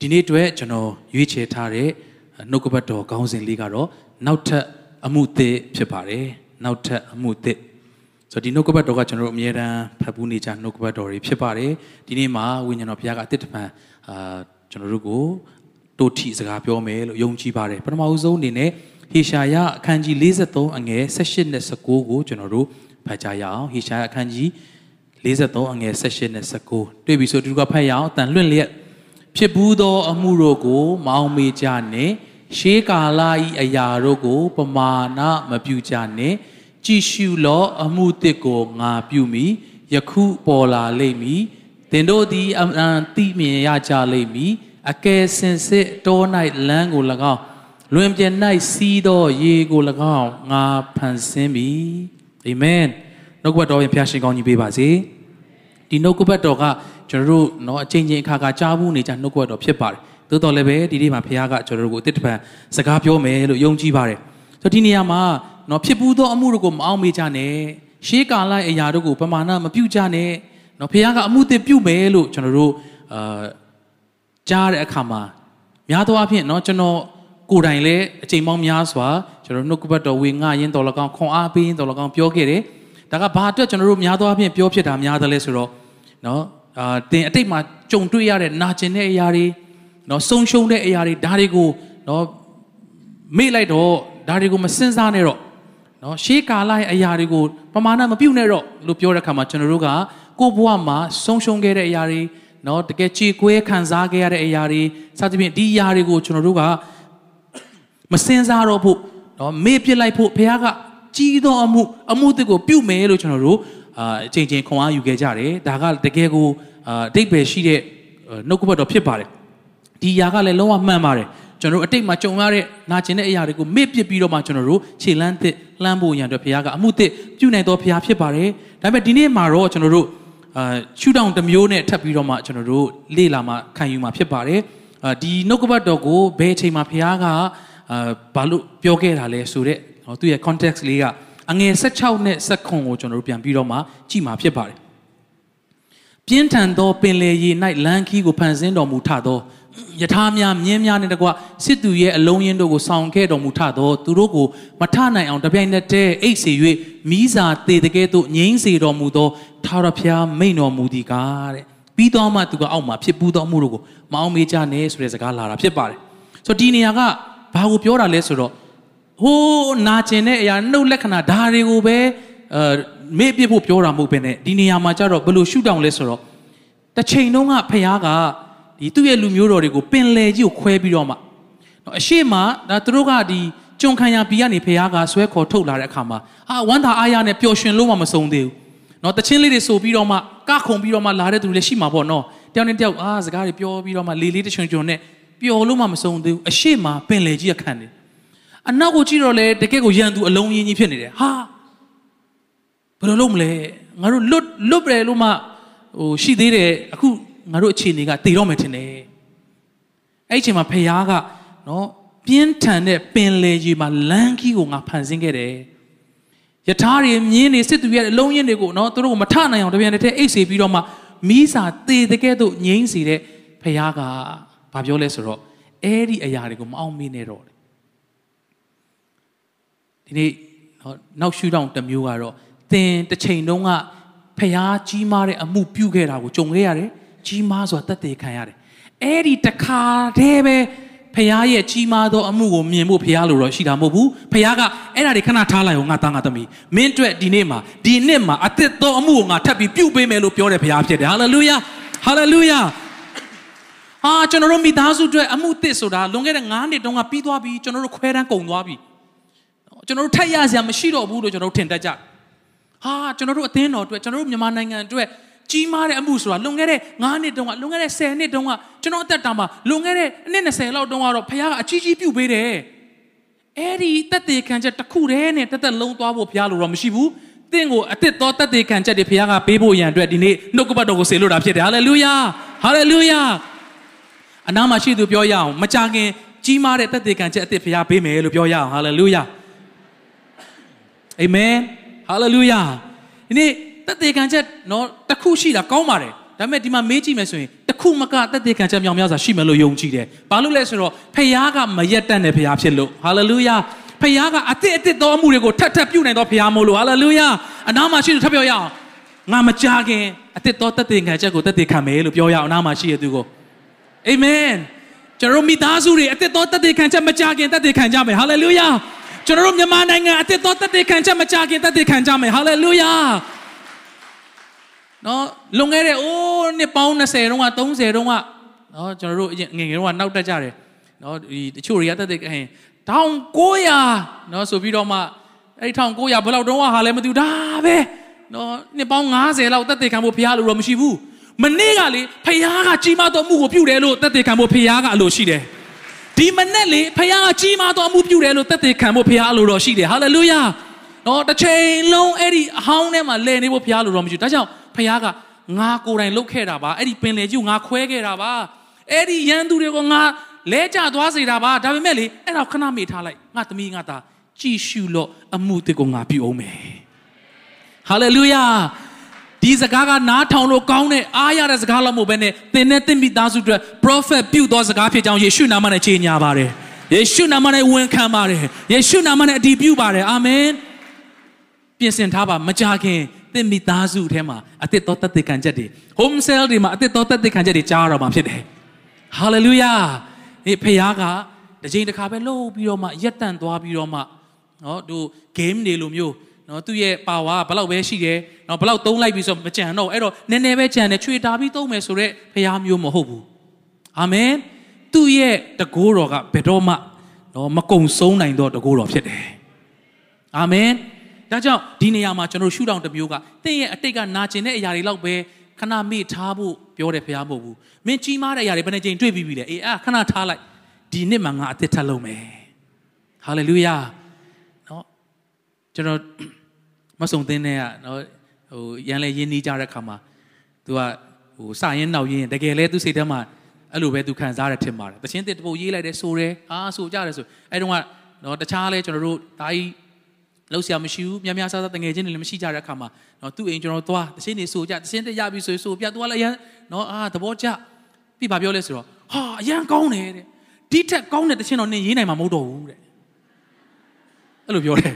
ဒီနေ့အတွက်ကျွန်တော်ရွေးချယ်ထားတဲ့နှုတ်ကပတ်တော်ခေါင်းစဉ်လေးကတော့နောက်ထပ်အမှုသစ်ဖြစ်ပါတယ်နောက်ထပ်အမှုသစ်ဆိုတော့ဒီနှုတ်ကပတ်တော်ကကျွန်တော်တို့အမြဲတမ်းဖတ်ဘူးနေကြနှုတ်ကပတ်တော်တွေဖြစ်ပါတယ်ဒီနေ့မှာဝိညာဉ်တော်ဘုရားကအသစ်တပံအာကျွန်တော်တို့ကိုတို့ထီစကားပြောမယ်လို့ယုံကြည်ပါတယ်ပထမဦးဆုံးအနေနဲ့ဟေရှာယအခန်းကြီး53အငယ်18နဲ့19ကိုကျွန်တော်တို့ဖတ်ကြရအောင်ဟေရှာယအခန်းကြီး53အငယ်18နဲ့19တွေ့ပြီဆိုတူကဖတ်ရအောင်အတန်လွင့်လျက် ဖြစ်ဘူးသောအမှုတို့ကိုမအောင်မေကြနဲ့ရှေးကာလဤအရာတို့ကို ပမာဏမပြုကြနဲ့ကြည်ရှုလောအမှုတစ်ကိုငါပြုမိယခုပေါ်လာလိမ့်မည်သင်တို့သည်အမှန်သိမြင်ရကြလိမ့်မည်အကယ်စင်စစ်တော၌လမ်းကို၎င်းလွင်ပြင်၌စီးသောရေကို၎င်းငါဖန်ဆင်းပြီအာမင်နှုတ်ကပတ်တော်ရင်ဖျားရှင်ကောင်းကြီးပေးပါစေဒီနှုတ်ကပတ်တော်က ကျွန်တော်တို့เนาะအချိန်ချင်းအခါခါကြားဘူးနေကြနှုတ်ကပတ်တော်ဖြစ်ပါတယ်သို့တော်လည်းပဲဒီနေ့မှာဖခင်ကကျွန်တော်တို့ကိုအစ်တပံစကားပြောမယ်လို့ယုံကြည်ပါတယ်ဆိုတော့ဒီနေရာမှာเนาะဖြစ်ဘူးသောအမှုတို့ကိုမအောင်မေ့ကြနဲ့ရှေးကာလအရာတို့ကိုပမာဏမပြုကြနဲ့เนาะဖခင်ကအမှုသစ်ပြုမယ်လို့ကျွန်တော်တို့အာကြားတဲ့အခါမှာများသောအားဖြင့်เนาะကျွန်တော်ကိုယ်တိုင်လည်းအချိန်ပေါင်းများစွာကျွန်တော်နှုတ်ကပတ်တော်ဝေငှရင်းတော်၎င်းခွန်အားပေးရင်းတော်၎င်းပြောခဲ့တယ်ဒါကဘာအတွက်ကျွန်တော်တို့များသောအားဖြင့်ပြောဖြစ်တာများတယ်လဲဆိုတော့เนาะ အာတင်အတိတ်မှာကြုံတွေ့ရတဲ့နာကျင်တဲ့အရာတွေနော်ဆုံးရှုံးတဲ့အရာတွေဒါတွေကိုနော်မေ့လိုက်တော့ဒါတွေကိုမစင်စားနဲ့တော့နော်ရှေးကာလရဲ့အရာတွေကိုပမာဏမပြုတ်နဲ့တော့လို့ပြောတဲ့အခါမှာကျွန်တော်တို့ကကိုယ့်ဘဝမှာဆုံးရှုံးခဲ့တဲ့အရာတွေနော်တကယ်ချေကွဲခံစားခဲ့ရတဲ့အရာတွေစသဖြင့်ဒီအရာတွေကိုကျွန်တော်တို့ကမစင်စားတော့ဖို့နော်မေ့ပြစ်လိုက်ဖို့ဘုရားကကြီးသောအမှုအမှုတွေကိုပြုတ်မယ်လို့ကျွန်တော်တို့ အာအချိန်ချင်းခွန်အားယူခဲ့ကြတယ်ဒါကတကယ်ကိုအာအတိတ်ပဲရှိတဲ့နှုတ်ကပတ်တော်ဖြစ်ပါတယ်ဒီຢာကလည်းလုံးဝမှန်ပါတယ်ကျွန်တော်တို့အတိတ်မှာကြုံရတဲ့နာကျင်တဲ့အရာတွေကိုမေ့ပစ်ပြီးတော့မှကျွန်တော်တို့ခြေလန်းသစ်လှမ်းဖို့ရန်အတွက်ဘုရားကအမှုသစ်ပြုနိုင်တော်ဘုရားဖြစ်ပါတယ်ဒါပေမဲ့ဒီနေ့မှာတော့ကျွန်တော်တို့အာရှူတောင်တစ်မျိုးနဲ့ထပ်ပြီးတော့မှကျွန်တော်တို့လေ့လာမှခံယူမှဖြစ်ပါတယ်အာဒီနှုတ်ကပတ်တော်ကိုဘယ်အချိန်မှာဘုရားကအာဘာလို့ပြောခဲ့တာလဲဆိုတော့သူ့ရဲ့ context လေးက အငယ်16နဲ့19ကိုကျွန်တော်တို့ပြန်ပြီးတော့မှကြည့်မှာဖြစ်ပါတယ်ပြင်းထန်သောပင်လေရေ၌လမ်းခီးကိုဖန်ဆင်းတော်မူထသောယထာများမြင်းများနဲ့တကွစစ်သူရဲ့အလုံးရင်းတို့ကိုဆောင်ခဲ့တော်မူထသောသူတို့ကိုမထနိုင်အောင်တပြိုင်နက်တည်းအိတ်စေ၍မိစာတေတကဲ့သို့ငြိမ်းစေတော်မူသောထာဝရဘုရားမိန်တော်မူသည်ကားတဲ့ပြီးတော့မှသူကအောက်မှာဖြစ်ပူးသောအမှုတို့ကိုမအောင်မေးကြနဲ့ဆိုတဲ့စကားလာတာဖြစ်ပါတယ်ဆိုတော့ဒီနေရာကဘာကိုပြောတာလဲဆိုတော့ ဟိုးနာကျင်တဲ့အရာနှုတ်လက္ခဏာဒါတွေကိုပဲအဲမေ့ပြဖို့ပြောတာမဟုတ်ဘဲနဲ့ဒီနေရာမှာကျတော့ဘယ်လိုရှုတောင်လဲဆိုတော့တစ်ချိန်တုန်းကဖခင်ကဒီသူ့ရဲ့လူမျိုးတော်တွေကိုပင်လယ်ကြီးကိုခွဲပြီးတော့မှနော်အရှိမဒါသူတို့ကဒီကြုံခံရပြီးကနေဖခင်ကဆွဲခေါ်ထုတ်လာတဲ့အခါမှာအာဝမ်းသာအားရနဲ့ပျော်ရွှင်လို့မှမဆုံးသေးဘူးနော်တချင်းလေးတွေဆိုပြီးတော့မှကခုံပြီးတော့မှလာတဲ့သူတွေလည်းရှိမှာပေါ့နော်တယောက်နဲ့တယောက်အာစကားတွေပြောပြီးတော့မှလေလေးတချွန်ချွန်နဲ့ပျော်လို့မှမဆုံးသေးဘူးအရှိမပင်လယ်ကြီးကခံတယ် အနောက်ကိုကြည့်တော့လေတကယ့်ကိုရန်သူအလုံးရင်းကြီးဖြစ်နေတယ်ဟာဘယ်လိုလုပ်မလဲငါတို့လွတ်လွတ်တယ်လို့မှဟိုရှိသေးတယ်အခုငါတို့အခြေအနေကတည်တော့မယ်ထင်တယ်အဲ့ဒီအချိန်မှာဖခင်ကနော်ပြင်းထန်တဲ့ပင်လေကြီးမှာလမ်းကြီးကိုငါဖန်ဆင်းခဲ့တယ်ယထာတွေမြင်းတွေစစ်သူရဲ့အလုံးရင်တွေကိုနော်သူတို့ကိုမထနိုင်အောင်တပြန်တစ်အိတ်စေပြီးတော့မှမီးစာတေတဲ့ကဲ့သို့ငြိမ်းစေတဲ့ဖခင်ကဘာပြောလဲဆိုတော့အဲ့ဒီအရာတွေကိုမအောင်မင်းနဲ့တော့ ဒီနေ့နော်နောက်ရှူတောင်တစ်မျိုးကတော့သင်တစ်ချိန်တုန်းကဖះကြီးမားတဲ့အမှုပြုခဲ့တာကိုကြုံခဲ့ရတယ်ကြီးမားစွာတတ်သိခံရတယ်အဲ့ဒီတခါတည်းပဲဖះရဲ့ကြီးမားသောအမှုကိုမြင်ဖို့ဖះလိုတော့ရှိတာမဟုတ်ဘူးဖះကအဲ့ဒါတွေခဏထားလိုက်အောင်ငါသားငါသမီးမင်းအတွက်ဒီနေ့မှာဒီနှစ်မှာအသက်သောအမှုကိုငါထပ်ပြီးပြုပေးမယ်လို့ပြောတယ်ဖះဖြစ်တယ်ဟာလေလုယာဟာလေလုယာဟာကျွန်တော်တို့မိသားစုအတွက်အမှုသစ်ဆိုတာလွန်ခဲ့တဲ့9နှစ်တုန်းကပြီးသွားပြီကျွန်တော်တို့ခွဲတန်းကုန်သွားပြီ ကျွန်တော်တို့ထပ်ရစရာမရှိတော့ဘူးလို့ကျွန်တော်တို့ထင်တတ်ကြဟာကျွန်တော်တို့အသင်းတော်အတွက်ကျွန်တော်တို့မြန်မာနိုင်ငံအတွက်ကြီးမားတဲ့အမှုဆိုတာလွန်ခဲ့တဲ့9နှစ်တုန်းကလွန်ခဲ့တဲ့10နှစ်တုန်းကကျွန်တော်အသက်တာမှာလွန်ခဲ့တဲ့နှစ်20လောက်တုန်းကတော့ဖခင်ကအကြီးကြီးပြုပေးတယ်အဲ့ဒီတက်သေးခံချက်တစ်ခုတည်းနဲ့တက်တက်လုံးသွားဖို့ဖခင်လိုတော့မရှိဘူးတင့်ကိုအစ်စ်တော်တက်သေးခံချက်တွေဖခင်ကပေးဖို့ရန်အတွက်ဒီနေ့နှုတ်ကပတ်တော်ကိုဆေလို့တာဖြစ်တယ်ဟာလေလုယာဟာလေလုယာအနားမှာရှိသူပြောရအောင်မကြခင်ကြီးမားတဲ့တက်သေးခံချက်အစ်စ်ဖခင်ပေးမယ်လို့ပြောရအောင်ဟာလေလုယာ အာမင်ဟာလေလုယာဒီနေ့တက်သေးခံချက်နော်တခုရှိတာကောင်းပါတယ်ဒါပေမဲ့ဒီမှာမေးကြည့်မယ်ဆိုရင်တခုမကတက်တဲ့ခံချက်မြောင်များစွာရှိမယ်လို့ယုံကြည်တယ်ဘာလို့လဲဆိုတော့ဖခင်ကမရက်တတ်တဲ့ဖခင်ဖြစ်လို့ဟာလေလုယာဖခင်ကအသစ်အသစ်သောအမှုတွေကိုထပ်ထပ်ပြုနိုင်သောဖခင်မို့လို့ဟာလေလုယာအနာမှာရှိသူထပ်ပြောရအောင်ငါမကြခင်အသစ်သောတက်တဲ့ခံချက်ကိုတက်တဲ့ခံမယ်လို့ပြောရအောင်အနာမှာရှိရသူကိုအာမင်ကျွန်တော်မိသားစုတွေအသစ်သောတက်တဲ့ခံချက်မကြခင်တက်တဲ့ခံကြမယ်ဟာလေလုယာ ကျွန်တော်တို့မြန်မာနိုင်ငံအသစ်သောတက်တဲ့ခံချက်မကြခင်တက်တဲ့ခံကြမယ်ဟာလေလုယာနော်လွန်ခဲ့တဲ့အိုးနှစ်ပေါင်း20တုန်းက30တုန်းကနော်ကျွန်တော်တို့ငယ်ငယ်တုန်းကနောက်တက်ကြတယ်နော်ဒီတချို့တွေကတက်တဲ့ဟင်1900နော်ဆိုပြီးတော့မှအဲ့ဒီ1900ဘယ်လောက်တုန်းကဟာလဲမသိဘူးဒါပဲနော်နှစ်ပေါင်း90လောက်တက်တဲ့ခံဖို့ဘုရားလိုတော့မရှိဘူးမနေ့ကလေဖခင်ကကြီးမားသောမှုကိုပြုတယ်လို့တက်တဲ့ခံဖို့ဖခင်ကအလိုရှိတယ် ဒီမနေ့လေဖခင်ကကြီးမားသောမှုပြုတယ်လို့တက်တဲ့ခံဖို့ဖခင်အလိုတော်ရှိတယ်ဟာလေလုယာနော်တစ်ချိန်လုံးအဲ့ဒီအဟောင်းထဲမှာလဲနေဖို့ဖခင်လိုတော်မရှိဘူးဒါကြောင့်ဖခင်ကငါကိုယ်တိုင်လှုပ်ခဲ့တာပါအဲ့ဒီပင်လေကြီးကိုငါခွဲခဲ့တာပါအဲ့ဒီရန်သူတွေကိုငါလဲကျသွားစေတာပါဒါပေမဲ့လေအဲ့တော့ခဏမေ့ထားလိုက်ငါသမီးငါသားကြည်ရှုလို့အမှုတွေကိုငါပြုအောင်မယ်ဟာလေလုယာ ဒီစကားကနားထောင်လို့ကောင်းတဲ့အားရတဲ့စကားလို့မဟုတ်ဘဲနဲ့သင်နဲ့သင်မိသားစုတွေ prophet ပြုသောစကားဖြစ်ကြောင်းယေရှုနာမနဲ့ကြေညာပါတယ်ယေရှုနာမနဲ့ဝန်ခံပါတယ်ယေရှုနာမနဲ့အတည်ပြုပါတယ်အာမင်ပြင်ဆင်ထားပါမကြခင်သင်မိသားစုထဲမှာအသစ်တော်တသက်ခံချက်တွေ home cell တွေမှာအသစ်တော်တသက်ခံချက်တွေကြားရတော့မှာဖြစ်တယ် hallelujah ဒီဖခင်ကတစ်ချိန်တစ်ခါပဲလှုပ်ပြီးတော့မှရက်တန့်သွားပြီးတော့မှနော်တို့ game တွေလိုမျိုး နော်သူ့ရဲ့ power ဘလောက်ပဲရှိတယ်နော်ဘလောက်သုံးလိုက်ပြီဆိုမကြံတော့အဲ့တော့နည်းနည်းပဲကြံတယ်ချွေတာပြီးသုံးမယ်ဆိုတော့ဖခင်မျိုးမဟုတ်ဘူးအာမင်သူ့ရဲ့တကိုးတော်ကဘယ်တော့မှနော်မကုံဆုံးနိုင်တော့တကိုးတော်ဖြစ်တယ်အာမင်ဒါကြောင့်ဒီနေရာမှာကျွန်တော်ရှုထောင့်တစ်မျိုးကတင့်ရဲ့အတိတ်ကနာကျင်တဲ့အရာတွေလောက်ပဲခဏမေ့ထားဖို့ပြောတယ်ဖရားမဟုတ်ဘူးမင်းကြီးမားတဲ့အရာတွေဘယ်နှကြိမ်တွေ့ပြီးပြီလဲအေးအဲ့ခဏထားလိုက်ဒီနှစ်မှာငါအသက်ထပ်လုံးမယ်ဟာလေလုယာနော် ကျွန်တော်မဆုံသင်းတဲ့ကနော်ဟိုရန်လဲရင်းနှီးကြတဲ့ခါမှာ तू ကဟိုစရင်နောက်ရင်တကယ်လဲသူစိတ်ထဲမှာအဲ့လိုပဲသူခံစားရထင်ပါတယ်တချင်းတစ်ပုတ်ရေးလိုက်တယ်ဆိုတယ်အာဆိုကြတယ်ဆိုအဲ့တုန်းကနော်တခြားလဲကျွန်တော်တို့ဒါကြီးလောက်ဆရာမရှိဘူးများများဆဆတငယ်ချင်းတွေလည်းမရှိကြတဲ့အခါမှာနော်သူ့အိမ်ကျွန်တော်သွားတချင်းနေဆိုကြတချင်းတက်ရပြီဆိုဆိုပြသွားလိုက်ရန်နော်အာသဘောကျပြီဘာပြောလဲဆိုတော့ဟာအရန်ကောင်းတယ်တဲ့ဒီထက်ကောင်းတဲ့တချင်းတော့နင်ရေးနိုင်မှာမဟုတ်တော့ဘူးတဲ့အဲ့လိုပြောတယ်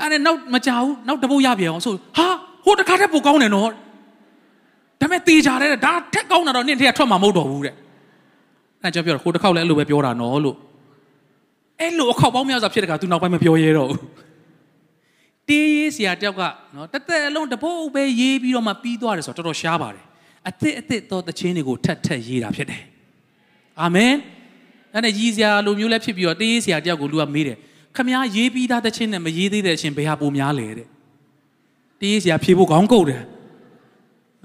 အဲ့ဒါနောက်မကြောက်ဘူးနောက်တပုတ်ရပြန်အောင်ဆိုဟာဟိုတခါတည်းပိုကောင်းတယ်နော်ဒါပေမဲ့တေချာတယ်ဒါထက်ကောင်းတာတော့နင့်ထက်ထွက်မှာမဟုတ်တော့ဘူးတဲ့အဲ့ကြောင့်ပြောဟိုတစ်ခေါက်လည်းအဲ့လိုပဲပြောတာနော်လို့အဲ့လိုအခေါက်ပေါင်းများစွာဖြစ်တဲ့ကသူနောက်ပိုင်းမပြောရဲတော့ဘူးတေးရေးဆရာတယောက်ကနော်တသက်အလုံးတပုတ်ပဲရေးပြီးတော့မှပြီးသွားတယ်ဆိုတော့တော်တော်ရှားပါတယ်အသစ်အသစ်သောတခြင်းတွေကိုထပ်ထပ်ရေးတာဖြစ်တယ်အာမင်အဲ့ဒါကြီးစရာလိုမျိုးလည်းဖြစ်ပြီးတော့တေးရေးဆရာတယောက်ကိုလူကမေးတယ် ခမားရေးပြီးသားတခြင်းနဲ့မရေးသေးတဲ့အခြင်းဘယ်ဟာပိုများလဲတဲ့တေးရေးဆရာဖြေဖို့ခေါင်းကုတ်တယ်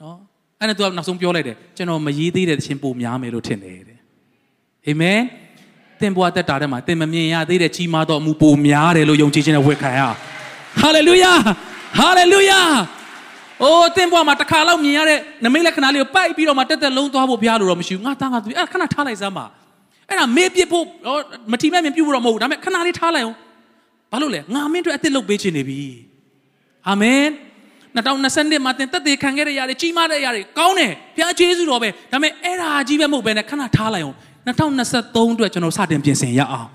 နော်အဲ့ဒါသူကနောက်ဆုံးပြောလိုက်တယ်ကျွန်တော်မရေးသေးတဲ့တခြင်းပိုများမယ်လို့ထင်တယ်တဲ့အာမင်သင်ဘဝတက်တာထဲမှာသင်မမြင်ရသေးတဲ့ကြီးမားသောအမှုပိုများတယ်လို့ယုံကြည်ခြင်းနဲ့ဝတ်ခံရဟာလေလုယာဟာလေလုယာအိုးသင်ဘဝမှာတစ်ခါလောက်မြင်ရတဲ့နမိတ်လက္ခဏာလေးကိုပိုက်ပြီးတော့မှတက်တက်လုံးသွားဖို့ဘုရားလိုတော့မရှိဘူးငါသားငါသူအဲ့ခဏထားလိုက်စမ်းပါ အဲ့ဒါမေးပြဖို့မထီမဲ့မြင်ပြုဖို့တော့မဟုတ်ဘူးဒါပေမဲ့ခဏလေးထားလိုက်အောင်ဘာလို့လဲငါမင်းတို့အစ်စ်လုပ်ပေးခြင်းနေပြီအာမင်2020မှာတင်တက်သေးခံခဲ့တဲ့ຢာတွေကြီးမားတဲ့ຢာတွေကောင်းတယ်ဘုရားကျေးဇူးတော်ပဲဒါပေမဲ့အဲ့ဒါကြီးပဲမဟုတ်ဘဲနဲ့ခဏထားလိုက်အောင်2023အတွက်ကျွန်တော်စတင်ပြင်ဆင်ရအောင်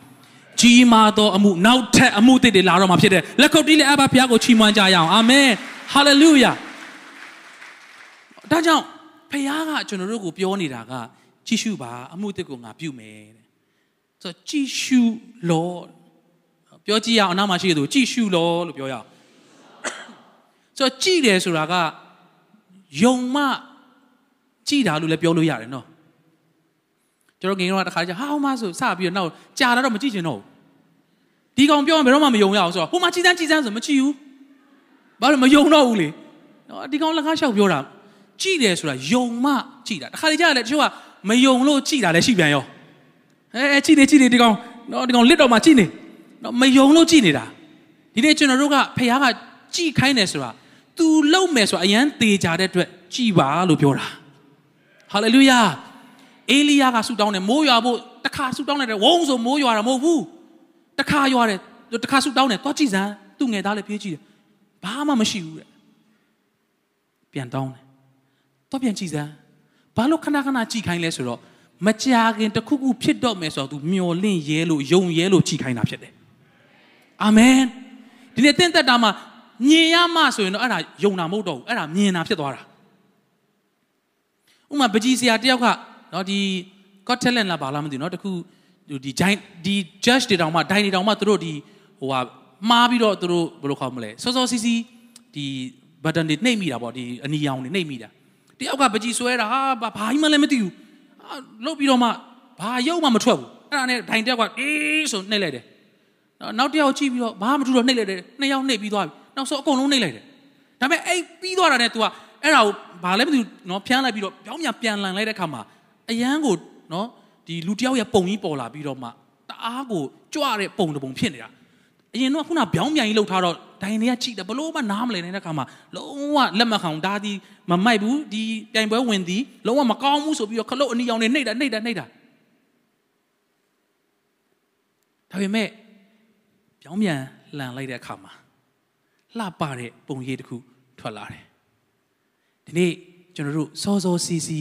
ကြီးမားသောအမှုနောက်ထပ်အမှုတွေလာတော့မှာဖြစ်တယ်လက်ခုပ်တီးလက်အပ်ပါဘုရားကိုချီးမွမ်းကြရအောင်အာမင်ဟာလေလုယာဒါကြောင့်ဘုရားကကျွန်တော်တို့ကိုပြောနေတာက ကြည့်ရှုပါအမှုတွေကိုငါပြုမယ်တဲ့ဆိုတော့ကြည့်ရှုလို့ပြောကြည့်ရအောင်အနောက်မှာရှိတဲ့သူကြည့်ရှုလို့လို့ပြောရအောင်ဆိုတော့ကြည့်တယ်ဆိုတာကယုံမှကြည့်တာလို့လည်းပြောလို့ရတယ်နော်ကျွန်တော်ငယ်တော့တခါကျဟာဟိုမှဆိုစပြီးတော့နောက်ကြာတာတော့မကြည့်ချင်တော့ဘူးဒီကောင်ပြောရင်ဘယ်တော့မှမယုံရအောင်ဆိုတော့ဟိုမှကြည်စမ်းကြည်စမ်းဆိုမကြည့်ဘူးဘာလို့မယုံတော့ဘူးလေနော်ဒီကောင်လက်ကားလျှောက်ပြောတာကြည့်တယ်ဆိုတာယုံမှကြည့်တာတခါလေကြာလေတချို့က မယုံလို့ကြည်တာလည်းရှိပြန်ရောအဲအဲကြည်နေကြည်နေဒီကောင်နော်ဒီကောင်လစ်တော်မှာကြည်နေနော်မယုံလို့ကြည်နေတာဒီနေ့ကျွန်တော်တို့ကဖခင်ကကြည်ခိုင်းတယ်ဆိုတာ तू လုံမယ်ဆိုတာအရန်သေးကြတဲ့အတွက်ကြည်ပါလို့ပြောတာဟာလေလုယာအေလိယကဆူတောင်းတယ်မိုးရွာဖို့တခါဆူတောင်းတယ်ဝုန်းဆိုမိုးရွာတာမဟုတ်ဘူးတခါရွာတယ်တခါဆူတောင်းတယ်သွားကြည့်စမ်းသူ့ငယ်သားလည်းပြေးကြည့်တယ်ဘာမှမရှိဘူးတဲ့ပြန်တောင်းတယ်တော့ပြန်ကြည့်စမ်း ဘာလို့ခဏခဏကြည်ခိုင်းလဲဆိုတော့မကြာခင်တခုခုဖြစ်တော့မယ်ဆိုတော့ तू မျော်လင့်ရဲလို့ယုံရဲလို့ကြည်ခိုင်းတာဖြစ်တယ်အာမင်ဒီနေ့တင့်သက်တာမှာမြင်ရမှဆိုရင်တော့အဲ့ဒါယုံတာမဟုတ်တော့ဘူးအဲ့ဒါမြင်တာဖြစ်သွားတာဥမာပကြီးဆရာတယောက်ကနော်ဒီ got talent လာပါလားမသိဘူးနော်တခုဒီ giant ဒီ judge တွေတောင်မှ dine တွေတောင်မှသူတို့ဒီဟိုဟာမှားပြီးတော့သူတို့ဘယ်လိုခေါ်မလဲစောစောစီးစီးဒီ button တွေနှိပ်မိတာပေါ့ဒီအနီရောင်တွေနှိပ်မိတာ တယောက်ကပကြီးဆွဲတာဟာဘာမှမလည်းမသိဘူးလုတ်ပြီးတော့မှဘာရုပ်မှမထွက်ဘူးအဲ့ဒါနဲ့ dine တယောက်ကအေးဆိုနှိပ်လိုက်တယ်နောက်တစ်ယောက်ကြည့်ပြီးတော့ဘာမှမထူတော့နှိပ်လိုက်တယ်နှစ်ယောက်နှိပ်ပြီးသွားပြီနောက်ဆုံးအကုန်လုံးနှိပ်လိုက်တယ်ဒါပေမဲ့အဲ့ပြီးသွားတာနဲ့ तू ကအဲ့ဒါကိုဘာလဲမသိဘူးနော်ဖျန်းလိုက်ပြီးတော့ပြောင်းပြန်ပြန်လန်လိုက်တဲ့ခါမှာအရန်ကိုနော်ဒီလူတယောက်ရဲ့ပုံကြီးပေါ်လာပြီးတော့မှတအားကိုကြွတဲ့ပုံတစ်ပုံဖြစ်နေတာ အရင်တော့ခုနပြောင်းပြန်ကြီးလှုပ်ထားတော့ဒိုင်တွေကကြည့်တယ်ဘလို့မှနားမလည်နိုင်တဲ့ခါမှာလုံးဝလက်မခံဒါဒီမမိုက်ဘူးဒီပြိုင်ပွဲဝင်သည်လုံးဝမကောင်းဘူးဆိုပြီးတော့ခလုတ်အနီရောင်တွေနှိပ်တာနှိပ်တာနှိပ်တာဒါပေမဲ့ပြောင်းပြန်လန်လိုက်တဲ့အခါမှာလှပတဲ့ပုံရိပ်တစ်ခုထွက်လာတယ်ဒီနေ့ကျွန်တော်တို့စောစောစီစီ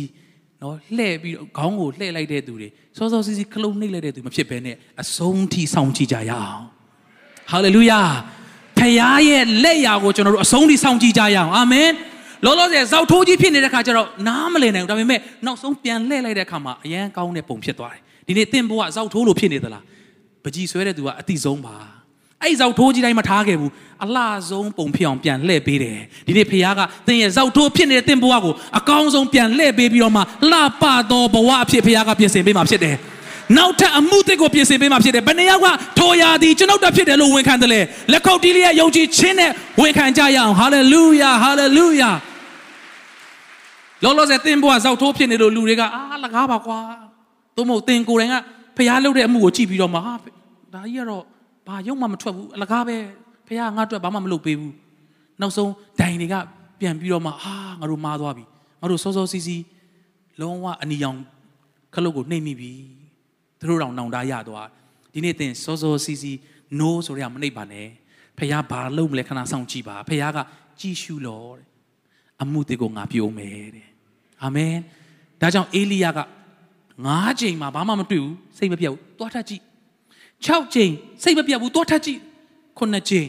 နော်လှဲ့ပြီးတော့ခေါင်းကိုလှဲ့လိုက်တဲ့သူတွေစောစောစီစီခလုံးနှိပ်လိုက်တဲ့သူမဖြစ်ဘဲနဲ့အဆုံးထိစောင့်ကြည့်ကြရအောင် ဟာလေလုယာဖခင်ရဲ့လက်ရာကိုကျွန်တော်တို့အဆုံးထိစောင့်ကြည့်ကြရအောင်အာမင်လောလောဆယ်ဇောက်ထိုးကြီးဖြစ်နေတဲ့ခါကျတော့နားမလည်နိုင်ဘူးဒါပေမဲ့နောက်ဆုံးပြန်လှည့်လိုက်တဲ့ခါမှာအရန်ကောင်းတဲ့ပုံဖြစ်သွားတယ်ဒီနေ့သင်ဘဝဇောက်ထိုးလို့ဖြစ်နေသလားပကြီးဆွဲတဲ့သူကအတိဆုံးပါအဲ့ဇောက်ထိုးကြီးတိုင်းမထားခဲ့ဘူးအလှဆုံးပုံဖြစ်အောင်ပြန်လှည့်ပေးတယ်ဒီနေ့ဖခင်ကသင်ရဲ့ဇောက်ထိုးဖြစ်နေတဲ့သင်ဘဝကိုအကောင်းဆုံးပြန်လှည့်ပေးပြီးတော့မှလှပသောဘဝအဖြစ်ဖခင်ကပြင်ဆင်ပေးမှာဖြစ်တယ် နောက်ထပ်အမှုသစ်ကိုပြင်ဆင်ပေးမှာဖြစ်တယ်ဘယ်နှယောက်ကထိုရာသည်ကျွန်ုပ်တို့ဖြစ်တယ်လို့ဝန်ခံတယ်လေလက်ခုပ်တီးလျက်ယုံကြည်ခြင်းနဲ့ဝန်ခံကြရအောင်ဟာလေလုယာဟာလေလုယာလောလောဆယ်သင်ဘဝဇောက်ထိုးဖြစ်နေလို့လူတွေကအာလကားပါကွာသို့မဟုတ်သင်ကိုယ်တိုင်ကဖះလုပ်တဲ့အမှုကိုကြည့်ပြီးတော့မှဟာဒါကြီးကတော့ဘာရုံမှမထွက်ဘူးအလကားပဲဖះငါ့အတွက်ဘာမှမလုပ်ပေးဘူးနောက်ဆုံးဒိုင်တွေကပြန်ပြီးတော့မှအာငါတို့မာသွားပြီငါတို့စောစောစီးစီးလုံးဝအနီရောင်ခလုတ်ကိုနှိမ့်မိပြီ သူတို့တောင်နောင်တရသွားဒီနေ့သင်စောစောစီးစီး no ဆိုရမနှိပ်ပါနဲ့ဖះဘာလုပ်မလဲခဏဆောင်ကြည့်ပါဖះကကြည်ရှုလို့တဲ့အမှုတွေကိုငါပြုံးမယ်တဲ့အာမင်ဒါကြောင့်အေလိယက၅ချိန်မှာဘာမှမတွေ့ဘူးစိတ်မပြတ်ဘူးသွားထပ်ကြည့်6ချိန်စိတ်မပြတ်ဘူးသွားထပ်ကြည့်9ချိန်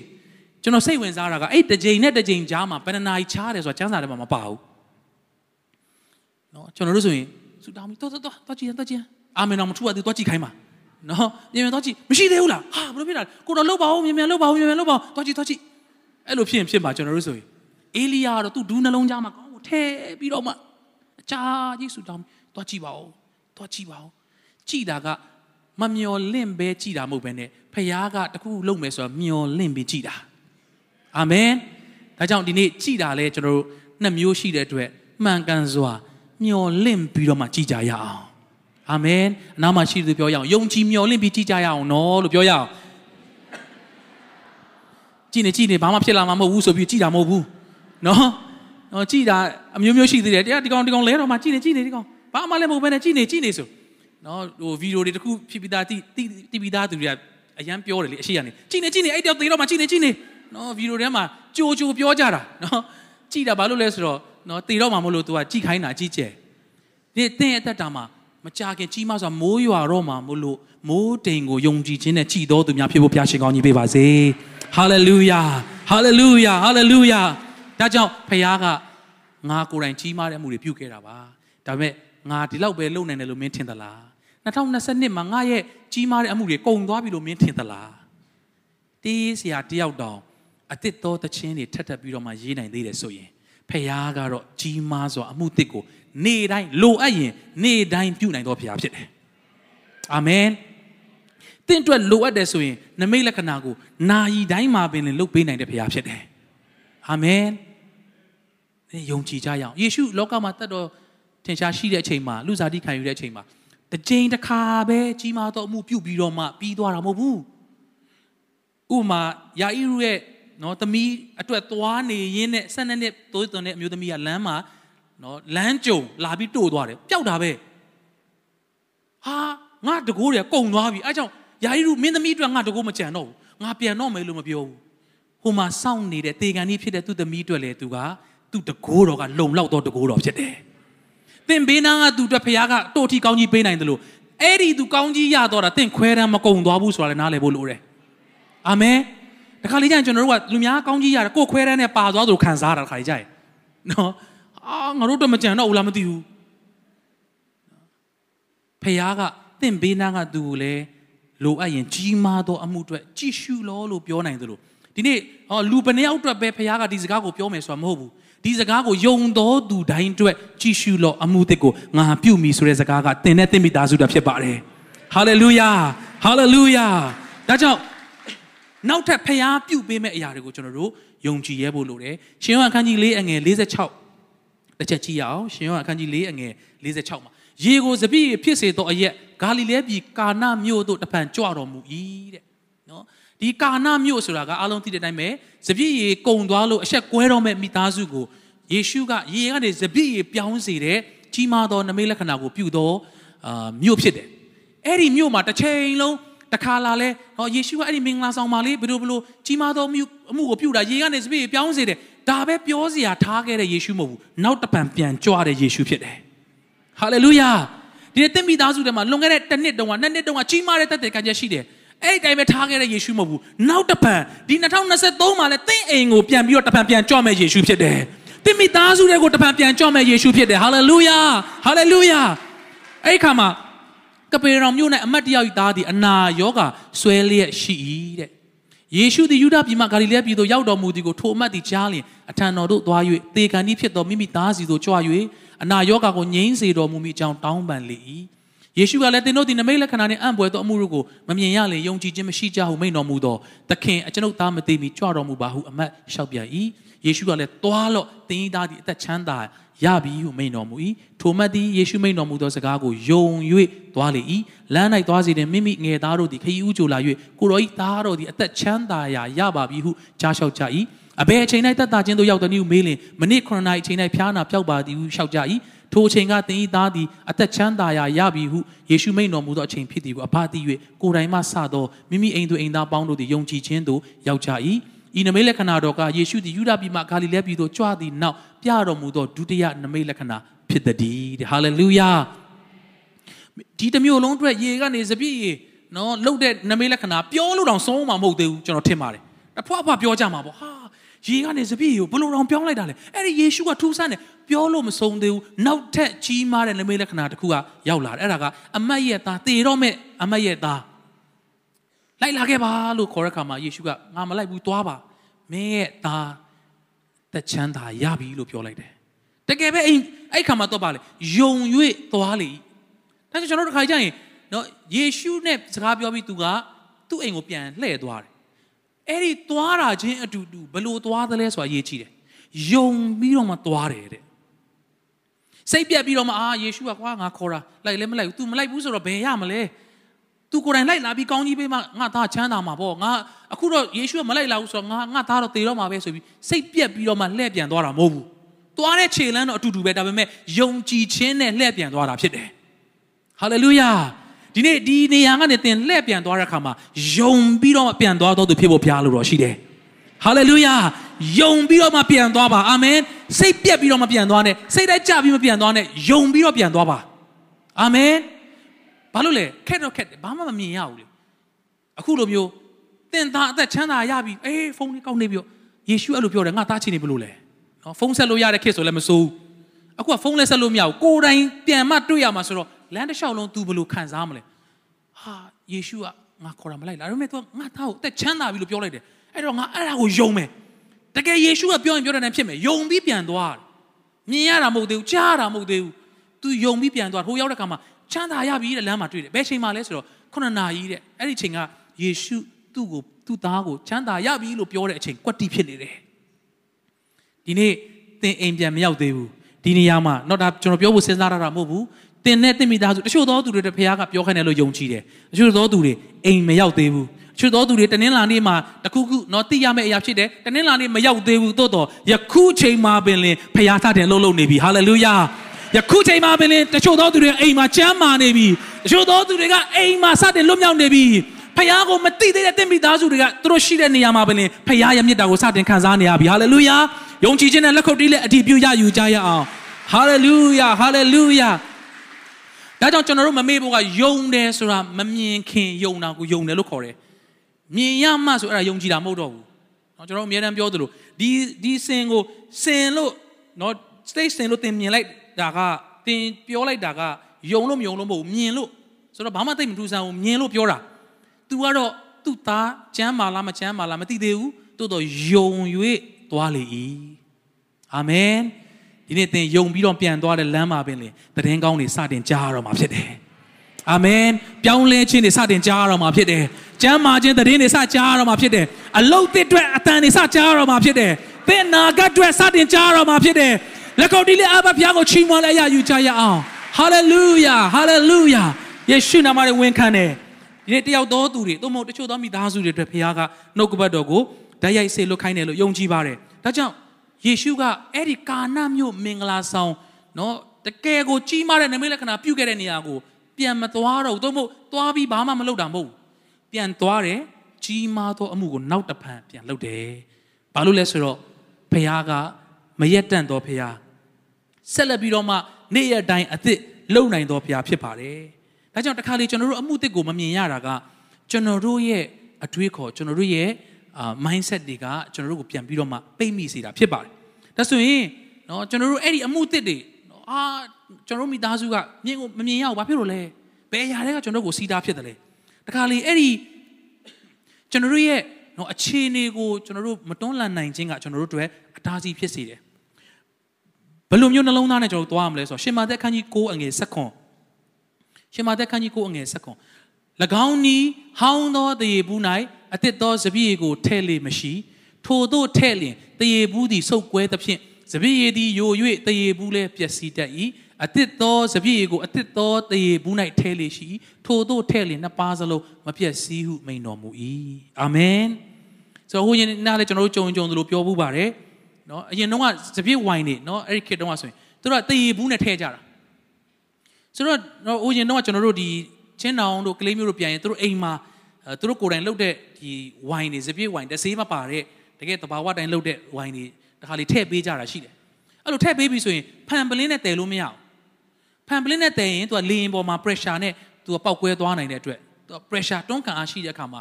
ကျွန်တော်စိတ်ဝင်စားတာကအဲ့တစ်ချိန်နဲ့တစ်ချိန်ကြားမှာဘယ်နှနာရီချားတယ်ဆိုတာကျမ်းစာထဲမှာမပါဘူးเนาะကျွန်တော်တို့ဆိုရင်ဆူတောင်းပြီးသွားသွားသွားကြည့်သွားကြည့် အာမင်တော်မထူရသေးသွားကြည့်ခိုင်းပါနော်မြန်မြန်သွားကြည့်မရှိသေးဘူးလားဟာဘယ်လိုဖြစ်တာကိုတော့လှုပ်ပါဦးမြန်မြန်လှုပ်ပါဦးမြန်မြန်လှုပ်ပါဦးသွားကြည့်သွားကြည့်အဲ့လိုဖြစ်ရင်ဖြစ်မှာကျွန်တော်တို့ဆိုရင်အေလီယာကတော့သူ့ဒူးနှလုံးသားမှာကောင်းကိုထဲပြီးတော့မှအချာကြီးဆူတောင်းသွားကြည့်ပါဦးသွားကြည့်ပါဦးကြည့်တာကမမျော်လင့်ပဲကြည်တာမဟုတ်ဘဲနဲ့ဖခင်ကတခုလုပ်မယ်ဆိုတော့မျော်လင့်ပြီးကြည်တာအာမင်ဒါကြောင့်ဒီနေ့ကြည်တာလဲကျွန်တော်တို့နှစ်မျိုးရှိတဲ့အတွက်မှန်ကန်စွာမျော်လင့်ပြီးတော့မှကြည်ကြရအောင် အာမင်အနားမှာရှိသူပြောရအောင်ယုံကြည်မျော်လင့်ပြီးကြည်ကြရအောင်နော်လို့ပြောရအောင်ကြည်နေကြည်နေဘာမှဖြစ်လာမှာမဟုတ်ဘူးဆိုပြီးကြည်တာမဟုတ်ဘူးနော်နော်ကြည်တာအမျိုးမျိုးရှိသေးတယ်တရားဒီကောင်ဒီကောင်လဲတော့မှကြည်နေကြည်နေဒီကောင်ဘာမှလည်းမဟုတ်ဘဲနဲ့ကြည်နေကြည်နေဆိုနော်ဟိုဗီဒီယိုတွေတခုဖြစ်ပြီးသားတိတိပြီးသားသူတွေကအရန်ပြောတယ်လေအရှိရနေကြည်နေကြည်နေအဲ့တယောက်သေးတော့မှကြည်နေကြည်နေနော်ဗီဒီယိုထဲမှာကြိုကြိုပြောကြတာနော်ကြည်တာဘာလို့လဲဆိုတော့နော်တေတော့မှမလို့ तू ကကြည်ခိုင်းတာကြည်ကျဲဒီသင်ရဲ့အသက်တာမှာ မကြခင်ကြီးမဆိုမိုးရွာတော့မှမလို့မိုးတိမ်ကိုယုံကြည်ခြင်းနဲ့ကြည်တော်သူများဖြစ်ဖို့ဘုရားရှင်ကောင်းကြီးပေးပါစေဟာလေလုယာဟာလေလုယာဟာလေလုယာဒါကြောင့်ဖခင်ကငါကိုယ်တိုင်ကြီးမားတဲ့အမှုတွေပြုခဲ့တာပါဒါပေမဲ့ငါဒီလောက်ပဲလုပ်နိုင်တယ်လို့မင်းထင်သလား2022မှာငါရဲ့ကြီးမားတဲ့အမှုတွေကုန်သွားပြီလို့မင်းထင်သလားတေးစရာတယောက်တောင်အတစ်တော်တခြင်းတွေထပ်ထပ်ပြီးတော့မှရေးနိုင်သေးတယ်ဆိုရင်ဖခင်ကတော့ကြီးမားစွာအမှုတစ်ကို နေ့တိုင်းလိုအပ်ရင်နေ့တိုင်းပြုနိုင်တော်ဖခင်ဖြစ်တယ်အာမင်တင့်အတွက်လိုအပ်တယ်ဆိုရင်နမိတ်လက္ခဏာကိုနာယီတိုင်းမှာပင်လုပ်ပေးနိုင်တဲ့ဖခင်ဖြစ်တယ်အာမင်ယုံကြည်ကြရအောင်ယေရှုလောကမှာတတ်တော်ထင်ရှားရှိတဲ့အချိန်မှာလူစားတိခံယူတဲ့အချိန်မှာတစ်ကြိမ်တစ်ခါပဲကြီးမားသောအမှုပြုပြီးတော့မှပြီးသွားတာမဟုတ်ဘူးဥမာယာဣရုရဲ့နော်သမီးအတွက်သွားနေရင်းနဲ့ဆက်နှစ်တိုးသွန်တဲ့အမျိုးသမီးကလမ်းမှာ နော်လမ်းကြုံလာပြီးတို့သွားတယ်ပျောက်တာပဲဟာငါတကိုးတွေကုံသွားပြီအဲကြောင့်ယာဣရုမင်းသမီးအတွက်ငါတကိုးမကြံတော့ဘူးငါပြန်တော့မယ်လို့မပြောဘူးဟိုမှာစောင့်နေတဲ့တေကန်ကြီးဖြစ်တဲ့သူ့သမီးအတွက်လည်းသူကသူတကိုးတော်ကလုံလောက်သောတကိုးတော်ဖြစ်တယ်သင်ဘေးနားကသူအတွက်ဖခင်ကတို့ထီကောင်းကြီးပေးနိုင်တယ်လို့အဲ့ဒီသူကောင်းကြီးရတော့တာသင်ခွဲတမ်းမကုံသွားဘူးဆိုတာလည်းနားလည်ဖို့လိုတယ်အာမင်တခါလေကျရင်ကျွန်တော်တို့ကလူများကောင်းကြီးရတယ်ကိုယ်ခွဲတမ်းနဲ့ပါသွားသလိုခံစားရတာတခါလေကျရင်နော် အာငါတို့တော့မကြံတော့ဘူးလားမသိဘူးဖခင်ကသင်ဘေးနားကသူကိုလည်းလိုအပ်ရင်ကြီးမားသောအမှုအတွက်ကြည်ရှုလောလို့ပြောနိုင်တယ်လို့ဒီနေ့ဟောလူပနေအောင်အတွက်ပဲဖခင်ကဒီစကားကိုပြောမယ်ဆိုတာမဟုတ်ဘူးဒီစကားကိုယုံတော်သူတိုင်းအတွက်ကြည်ရှုလောအမှုတစ်ကိုငါပြုမိဆိုတဲ့စကားကသင်နဲ့သင်မိသားစုတာဖြစ်ပါတယ်ဟာလေလုယာဟာလေလုယာဒါကြောင့်နောက်ထပ်ဖျားပြုတ်ပေးမဲ့အရာတွေကိုကျွန်တော်တို့ယုံကြည်ရဲဖို့လိုတယ်ရှင်ယောဟန်အခန်းကြီး၄အငယ်46 တစ်ချက်ကြည့်ရအောင်ရှင်ယောဟန်အခန်းကြီး၄အငယ်46မှာရေကိုစပြည့်ဖြစ်စေသောအရက်ဂါလိလဲပြည်ကာနာမြို့သို့တပံကြွတော်မူ၏တဲ့နော်ဒီကာနာမြို့ဆိုတာကအားလုံးသိတဲ့အတိုင်းပဲစပြည့်ရေကုံသွားလို့အဆက်ကွဲတော့မဲ့မိသားစုကိုယေရှုကရေကနေစပြည့်ရေပြောင်းစေတဲ့ကြီးမားသောနမိတ်လက္ခဏာကိုပြုတော့အာမြို့ဖြစ်တယ်အဲ့ဒီမြို့မှာတစ်ချိန်လုံး တခါလာလဲဟောယေရှုကအဲ့ဒီမင်္ဂလာဆောင်မှာလေဘယ်လိုဘယ်လိုကြီးမားသောမြို့အမှုကိုပြုတာရေကနေစပြည့်ပြောင်းစေတယ်ဒါပဲပြောစရာထားခဲ့တဲ့ယေရှုမဟုတ်ဘူးနောက်တပံပြန်ကြွတဲ့ယေရှုဖြစ်တယ်ဟာလေလုယာဒီနေ့သင်မိသားစုထဲမှာလွန်ခဲ့တဲ့တစ်နှစ်တုန်းကနှစ်နှစ်တုန်းကကြီးမားတဲ့တက်တဲ့ကံချက်ရှိတယ်အဲ့ဒီတိုင်းပဲထားခဲ့တဲ့ယေရှုမဟုတ်ဘူးနောက်တပံဒီ2023မှာလဲသင်အိမ်ကိုပြန်ပြီးတော့တပံပြန်ကြွမဲ့ယေရှုဖြစ်တယ်သင်မိသားစုတွေကိုတပံပြန်ကြွမဲ့ယေရှုဖြစ်တယ်ဟာလေလုယာဟာလေလုယာအဲ့ဒီခါမှာ ကပေရောင်မြို့နဲ့အမတ်တယောက်သားသည်အနာယောဂါဆွဲလျက်ရှိ၏တဲ့ယေရှုသည်ယူဒပြည်မှဂါလိလဲပြည်သို့ရောက်တော်မူသည်ကိုထိုအမတ်သည်ကြားလျင်အထံတော်သို့သွား၍သေကန်ဤဖြစ်သောမိမိသားစီသို့ကြွ၍အနာယောဂါကိုငြိမ်းစေတော်မူမိအကြောင်းတောင်းပန်လေ၏ယေရှုကလည်းသင်တို့သည်နမိတ်လက္ခဏာနှင့်အံ့ဘွယ်သောအမှုတို့ကိုမမြင်ရလေယုံကြည်ခြင်းမရှိကြဟုမိန့်တော်မူသောသခင်အကျွန်ုပ်သားမသိမီကြွတော်မူပါဟုအမတ်လျှောက်ပြန်၏ ယေရှုကလည်းသွားလော့သင်၏သားသည်အသက်ချမ်းသာရပြီဟုမိန့်တော်မူ၏ထိုမတ်သည်ယေရှုမိန့်တော်မူသောစကားကိုယုံ၍သွားလေ၏လမ်း၌သွားစီတဲ့မိမိငယ်သားတို့သည်ခရီးဥကြိုလာ၍ကိုတော်၏သားတော်သည်အသက်ချမ်းသာရာရပါပြီဟုကြားလျှောက်ကြ၏အဘယ်အချိန်၌တတ်တာချင်းတို့ရောက်တော်နည်းမေးလင်မိနစ်9နာရီအချိန်၌ဖျားနာပျောက်ပါသည်ဟုလျှောက်ကြ၏ထိုအချိန်ကသင်၏သားသည်အသက်ချမ်းသာရာရပြီဟုယေရှုမိန့်တော်မူသောအချိန်ဖြစ်သည်ကိုအဘသိ၍ကိုယ်တိုင်မှစသောမိမိအိမ်သူအိမ်သားပေါင်းတို့သည်ယုံကြည်ခြင်းသို့ရောက်ကြ၏ ဤနမိတ်လက္ခဏာတော်ကယေရှုသည်ယူဒပြည်မှဂါလိလဲပြည်သို့ကြွသည်နောက်ပြတော်မူသောဒုတိယနမိတ်လက္ခဏာဖြစ်သည်တဲ့ဟာလေလုယာဒီတစ်မျိုးလုံးအတွက်ရေကနေစပြည့်ရေနော်လှုပ်တဲ့နမိတ်လက္ခဏာပြောလို့တောင်ဆုံးမှာမဟုတ်သေးဘူးကျွန်တော်ထင်ပါတယ်တဖွာဖွာပြောကြမှာပေါ့ဟာရေကနေစပြည့်ကိုဘလို့တောင်ပြောင်းလိုက်တာလဲအဲ့ဒီယေရှုကထူးဆန်းတယ်ပြောလို့မဆုံးသေးဘူးနောက်ထပ်ကြီးမားတဲ့နမိတ်လက္ခဏာတစ်ခုကရောက်လာတယ်အဲ့ဒါကအမတ်ရဲ့သားတေတော့မဲ့အမတ်ရဲ့သား လိုက်လာခဲ့ပါလို့ခေါ်တဲ့အခါမှာယေရှုကငါမလိုက်ဘူးသွားပါမင်းရဲ့သားသက်ချမ်းသာရပြီလို့ပြောလိုက်တယ်တကယ်ပဲအဲ့အဲ့ခါမှာတော့ပါလေယုံ၍သွားလေဒါကြောင့်ကျွန်တော်တို့တစ်ခါကြရင်နော်ယေရှုနဲ့စကားပြောပြီးသူကသူ့အိမ်ကိုပြန်လှည့်သွားတယ်အဲ့ဒီသွားတာချင်းအတူတူဘလို့သွားသလဲဆိုတာရေးကြည့်တယ်ယုံပြီးတော့မှသွားတယ်တဲ့စိတ်ပြက်ပြီးတော့မှအာယေရှုကကွာငါခေါ်တာလိုက်လဲမလိုက်ဘူး तू မလိုက်ဘူးဆိုတော့ဘယ်ရမလဲ तू ကိုယ်တိုင်လိုက်လာပြီးကောင်းကြီးပေးမှငါသားချမ်းသာမှာပေါ့ငါအခုတော့ယေရှုကမလိုက်လာဘူးဆိုတော့ငါငါသားတော့သေတော့မှာပဲဆိုပြီးစိတ်ပြက်ပြီးတော့မှလှည့်ပြန်သွားတာမဟုတ်ဘူးသွားတဲ့ခြေလမ်းတော့အတူတူပဲဒါပေမဲ့ယုံကြည်ခြင်းနဲ့လှည့်ပြန်သွားတာဖြစ်တယ်ဟာလေလုယာဒီနေ့ဒီနေရာကနေသင်လှည့်ပြန်သွားတဲ့အခါမှာယုံပြီးတော့ပြန်သွားတော့သူဖြစ်ဖို့ဘုရားလိုတော့ရှိတယ်ဟာလေလုယာယုံပြီးတော့မှပြန်သွားပါအာမင်စိတ်ပြက်ပြီးတော့မှပြန်သွားနဲ့စိတ်တိုက်ကြပြီးမှပြန်သွားနဲ့ယုံပြီးတော့ပြန်သွားပါအာမင် ဘာလို့လဲခက်တော့ခက်တယ်ဘာမှမမြင်ရဘူးလေအခုလိုမျိုးတင်သားအသက်ချမ်းသာရပြီအေးဖုန်းလေးကောက်နေပြီးတော့ယေရှုအဲ့လိုပြောတယ်ငါသားချင်နေဘလို့လဲနော်ဖုန်းဆက်လို့ရတဲ့ခေတ်ဆိုလည်းမစိုးအခုကဖုန်းလည်းဆက်လို့မရဘူးကိုယ်တိုင်ပြန်မှတွေ့ရမှာဆိုတော့လမ်းတစ်လျှောက်လုံး तू ဘလို့ခံစားမလဲဟာယေရှုကငါခေါ်တာမလိုက်လားဒါပေမဲ့ तू ငါသားကိုအသက်ချမ်းသာပြီလို့ပြောလိုက်တယ်အဲ့တော့ငါအဲ့ဒါကိုယုံမယ်တကယ်ယေရှုကပြောရင်ပြောတဲ့ဖြစ်မယ်ယုံပြီးပြန်သွားမြင်ရတာမဟုတ်သေးဘူးကြားရတာမဟုတ်သေးဘူး तू ယုံပြီးပြန်သွားဟိုရောက်တဲ့ခါမှာ ချမ်းသာရပြီတဲ့လမ်းမှာတွေ့တယ်ဘယ်ချိန်မှလဲဆိုတော့ခုနှစ်နာရီတဲ့အဲ့ဒီချိန်ကယေရှုသူ့ကိုသူ့သားကိုချမ်းသာရပြီလို့ပြောတဲ့အချိန်ကွက်တိဖြစ်နေတယ်ဒီနေ့သင်အိမ်ပြန်မရောက်သေးဘူးဒီနေရာမှာတော့ဒါကျွန်တော်ပြောဖို့စဉ်းစားရတာမဟုတ်ဘူးသင်နဲ့သင်မိသားစုတချို့သောသူတွေတဖခင်ကပြောခိုင်းတယ်လို့ယုံကြည်တယ်တချို့သောသူတွေအိမ်မရောက်သေးဘူးတချို့သောသူတွေတနင်္လာနေ့မှာတခုခုတော့သိရမယ့်အရာဖြစ်တယ်တနင်္လာနေ့မရောက်သေးဘူးသို့တော့ယခုချိန်မှာပင်လင်ဖခင်သတင်လှုပ်လှုပ်နေပြီဟာလေလုယာ ယခုချိန်မှာပင်လင်တချို့သောသူတွေအိမ်မှာကျမ်းမာနေပြီတချို့သောသူတွေကအိမ်မှာစတင်လွတ်မြောက်နေပြီဖခင်ကိုမသိသေးတဲ့တင့်မိသားစုတွေကသူတို့ရှိတဲ့နေရာမှာပင်လင်ဖခင်ရဲ့မြတ်တာကိုစတင်ခံစားနေရပြီဟာလေလုယာယ ယုံကြည်ခြင်းနဲ့လက်ခုပ်တီးလက်အတည်ပြုရယူကြရအောင်ဟာလေလုယာဟာလေလုယာဒါကြောင့်ကျွန်တော်တို့မမေ့ဖို့ကယုံတယ်ဆိုတာမမြင်ခင်ယုံတာကိုယုံတယ်လို့ခေါ်တယ်မြင်ရမှဆိုအဲ့ဒါယုံကြည်တာမဟုတ်တော့ဘူးเนาะကျွန်တော်အများတန်းပြောသလိုဒီဒီစင်ကိုစင်လို့เนาะ state စင်လို့သင်မြင်လိုက် တာကသင်ပြောလိုက်တာကယုံလို့မယုံလို့မဟုတ်ဘူးမြင်လို့ဆိုတော့ဘာမှသိမထူးဆန်းဘူးမြင်လို့ပြောတာ तू ကတော့သူ့သားကျမ်းမာလားမကျမ်းမာလားမသိသေးဘူးတိုးတော့ယုံ၍သွားလေ၏အာမင်ဒီနေ့သင်ယုံပြီးတော့ပြန်သွားတဲ့လမ်းမှာပင်လေတည်င်းကောင်းတွေစတင်ကြားရတော့မှာဖြစ်တယ်အာမင်ပြောင်းလဲခြင်းတွေစတင်ကြားရတော့မှာဖြစ်တယ်ကျမ်းမာခြင်းတည်င်းတွေစကြားရတော့မှာဖြစ်တယ်အလုတ်တစ်အတွက်အတန်တွေစကြားရတော့မှာဖြစ်တယ်သင်နာဂတ်အတွက်စတင်ကြားရတော့မှာဖြစ်တယ် လက်ကောက်တီးလေးအဘဖျားကိုချီးမွမ်းလိုက်ရယူကြရအောင်ဟာလေလုယာဟာလေလုယာယေရှုနာမနဲ့ဝန်ခံတယ်ဒီနေ့တယောက်သောသူတွေသို့မဟုတ်တချို့သောမိသားစုတွေအတွက်ဖခင်ကနှုတ်ကပတ်တော်ကိုဓာတ်ရိုက်ဆေလွတ်ခိုင်းတယ်လို့ယုံကြည်ပါတယ်ဒါကြောင့်ယေရှုကအဲ့ဒီကာနမြို့မင်္ဂလာဆောင်နော်တကယ်ကိုကြီးမားတဲ့နမိတ်လက္ခဏာပြုခဲ့တဲ့နေရာကိုပြန်မသွားတော့ဘူးသို့မဟုတ်သွားပြီးဘာမှမလုပ်တာမဟုတ်ဘူးပြန်သွားတယ်ကြီးမားသောအမှုကိုနောက်တစ်ဖန်ပြန်လုပ်တယ်ဘာလို့လဲဆိုတော့ဖခင်ကမရက်တန့်သောဖခင် ဆက်လက်ပြီးတော့မှနေ့ရက်တိုင်းအသစ်လုံနိုင်သောဖခင်ဖြစ်ပါတယ်ဒါကြောင့်တခါလေကျွန်တော်တို့အမှုတစ်ကိုမမြင်ရတာကကျွန်တော်တို့ရဲ့အတွေးခေါ်ကျွန်တော်တို့ရဲ့အာ mindset တွေကကျွန်တော်တို့ကိုပြန်ပြီးတော့မှပိတ်မိစေတာဖြစ်ပါတယ်။ဒါဆိုရင်နော်ကျွန်တော်တို့အဲ့ဒီအမှုတစ်တွေနော်အာကျွန်တော်တို့မိသားစုကမြင်ကိုမမြင်ရဘူးဘာဖြစ်လို့လဲ။ဘယ်အရာတွေကကျွန်တော်တို့ကိုစီးတာဖြစ်တယ်လဲ။တခါလေအဲ့ဒီကျွန်တော်တို့ရဲ့နော်အခြေအနေကိုကျွန်တော်တို့မတွန်းလှန်နိုင်ခြင်းကကျွန်တော်တို့တွေအတားဆီးဖြစ်စေတယ်။ဘ ယ်လိုမျိုးနှလုံးသားနဲ့ကျွန်တော်တို့သွားရမလဲဆိုတော့ရှင်မာသက်ခန်းကြီး9အငယ်7ခွန်ရှင်မာသက်ခန်းကြီး9အငယ်7ခွန်၎င်းနီးဟောင်းသောတရေဘူး၌အသစ်သောစပည့်ကိုထဲ့လေမရှိ ထိုတို့ထဲ့လျင်တရေဘူးသည်စုပ်ကွဲသဖြင့်စပည့်ရည်သည်ယို၍တရေဘူးလည်းပျက်စီးတတ်၏အသစ်သောစပည့်ရည်ကိုအသစ်သောတရေဘူး၌ထဲ့လေရှိထိုတို့ထဲ့လျင်နှစ်ပါးစလုံးမပျက်စီးဟုမိန်တော်မူ၏အာမင်ဆိုတော့ဟိုရင်နားလည်းကျွန်တော်တို့ကြုံကြုံသလိုပြောဖို့ပါတယ် နော်အရင်တော့ကစပည့်ဝိုင်းနေနော်အဲ့ဒီခေတ်တုန်းကဆိုရင်သူတို့ကတရေဘူးနဲ့ထဲ့ကြတာဆိုတော့ဟိုရင်တော့ကျွန်တော်တို့ဒီချင်းတောင်တို့ကလေးမျိုးတို့ပြန်ရင်သူတို့အိမ်မှာသူတို့ကိုယ်တိုင်လှုပ်တဲ့ဒီဝိုင်တွေစပြည့်ဝိုင်တစ်ဆေးမပါတဲ့တကယ်တဘာဝတိုင်းလှုပ်တဲ့ဝိုင်တွေတခါလေထည့်ပေးကြတာရှိတယ်အဲ့လိုထည့်ပေးပြီဆိုရင်ဖန်ပလင်းနဲ့တည်လို့မရဘူးဖန်ပလင်းနဲ့တည်ရင်သူကလေရင်ပေါ်မှာ pressure နဲ့သူကပောက်ကွဲသွားနိုင်တဲ့အတွက်သူက pressure တွန်းကန်အားရှိတဲ့အခါမှာ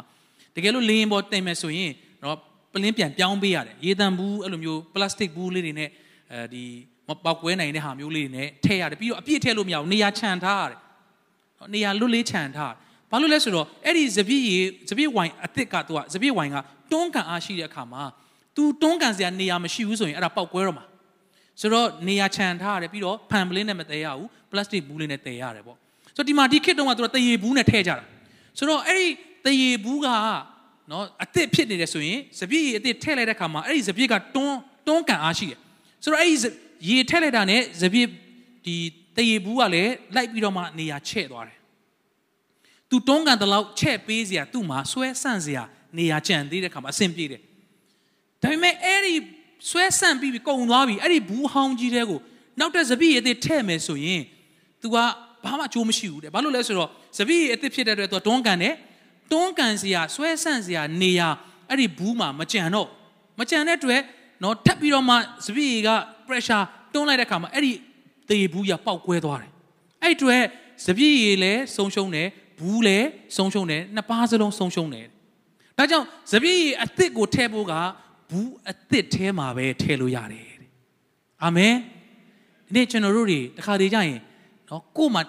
တကယ်လို့လေရင်ပေါ်တင်မယ်ဆိုရင်တော့ ပလင်းပြန်ပြောင်းပေးရတယ်ရေတံဘူးအဲ့လိုမျိုး plastic ဘူးလေးတွေနဲ့အဲဒီမပောက်ကွဲနိုင်တဲ့ဟာမျိုးလေးတွေနဲ့ထည့်ရတယ်ပြီးတော့အပြည့်ထည့်လို့မရဘူးနေရာခြံထားရတယ်နေရာလွတ်လေးခြံထားဘာလို့လဲဆိုတော့အဲ့ဒီစပည့်ရေစပည့်ဝိုင်အစ်စ်ကသူကစပည့်ဝိုင်ကတွန်းကန်အားရှိတဲ့အခါမှာ तू တွန်းကန်စရာနေရာမရှိဘူးဆိုရင်အဲ့ဒါပောက်ကွဲတော့မှာဆိုတော့နေရာခြံထားရတယ်ပြီးတော့ဖန်ပလင်းနဲ့မတည်ရဘူးပလတ်စတစ်ဘူးလေးနဲ့တည်ရတယ်ပေါ့ဆိုတော့ဒီမှာဒီခစ်တုန်းကသူကတရေဘူးနဲ့ထည့်ကြတာဆိုတော့အဲ့ဒီတရေဘူးက နော်အသစ်ဖြစ်နေတယ်ဆိုရင်စပြည့်ရေအသစ်ထည့်လိုက်တဲ့ခါမှာအဲ့ဒီစပြည့်ကတွန်းတွန်းကန်အားရှိတယ်ဆိုတော့အဲ့ဒီရေထည့်လိုက်တာနဲ့စပြည့်ဒီတရေဘူးကလည်းလိုက်ပြီးတော့မှနေရာချဲ့သွားတယ်သူတွန်းကန်တလောက်ချဲ့ပေးစရာသူ့မှာဆွဲဆန့်စရာနေရာကြံသေးတဲ့ခါမှာအဆင်ပြေတယ်ဒါပေမဲ့အဲ့ဒီဆွဲဆန့်ပြီးကုံသွားပြီအဲ့ဒီဘူးဟောင်းကြီးတဲကိုနောက်တဲ့စပြည့်ရေအသစ်ထည့်မယ်ဆိုရင် तू ကဘာမှအကျိုးမရှိဘူးတဲ့ဘာလို့လဲဆိုတော့စပီးအစ်စ်ဖြစ်တဲ့အတွက်သူတွန်းကန်တယ် တွန်းကန်စရာဆွဲဆန့်စရာနေရာအဲ့ဒီဘူးမှာမကြံတော့မကြံတဲ့အတွက်နော်ထပ်ပြီးတော့မှစပည့်ရည်က pressure တွန်းလိုက်တဲ့ခါမှာအဲ့ဒီသေဘူးရပေါက်ကွဲသွားတယ်အဲ့အတွက်စပြည့်ရည်လည်းဆုံးရှုံးတယ်ဘူးလည်းဆုံးရှုံးတယ်နှစ်ပါးစလုံးဆုံးရှုံးတယ်ဒါကြောင့်စပြည့်ရည်အစ်စ်ကိုထဲဖို့ကဘူးအစ်စ်ထဲမှာပဲထဲလို့ရတယ်အာမင်ဒီနေ့ကျွန်တော်တို့တွေတခါတည်းကြရင်နော်ကို့မှာ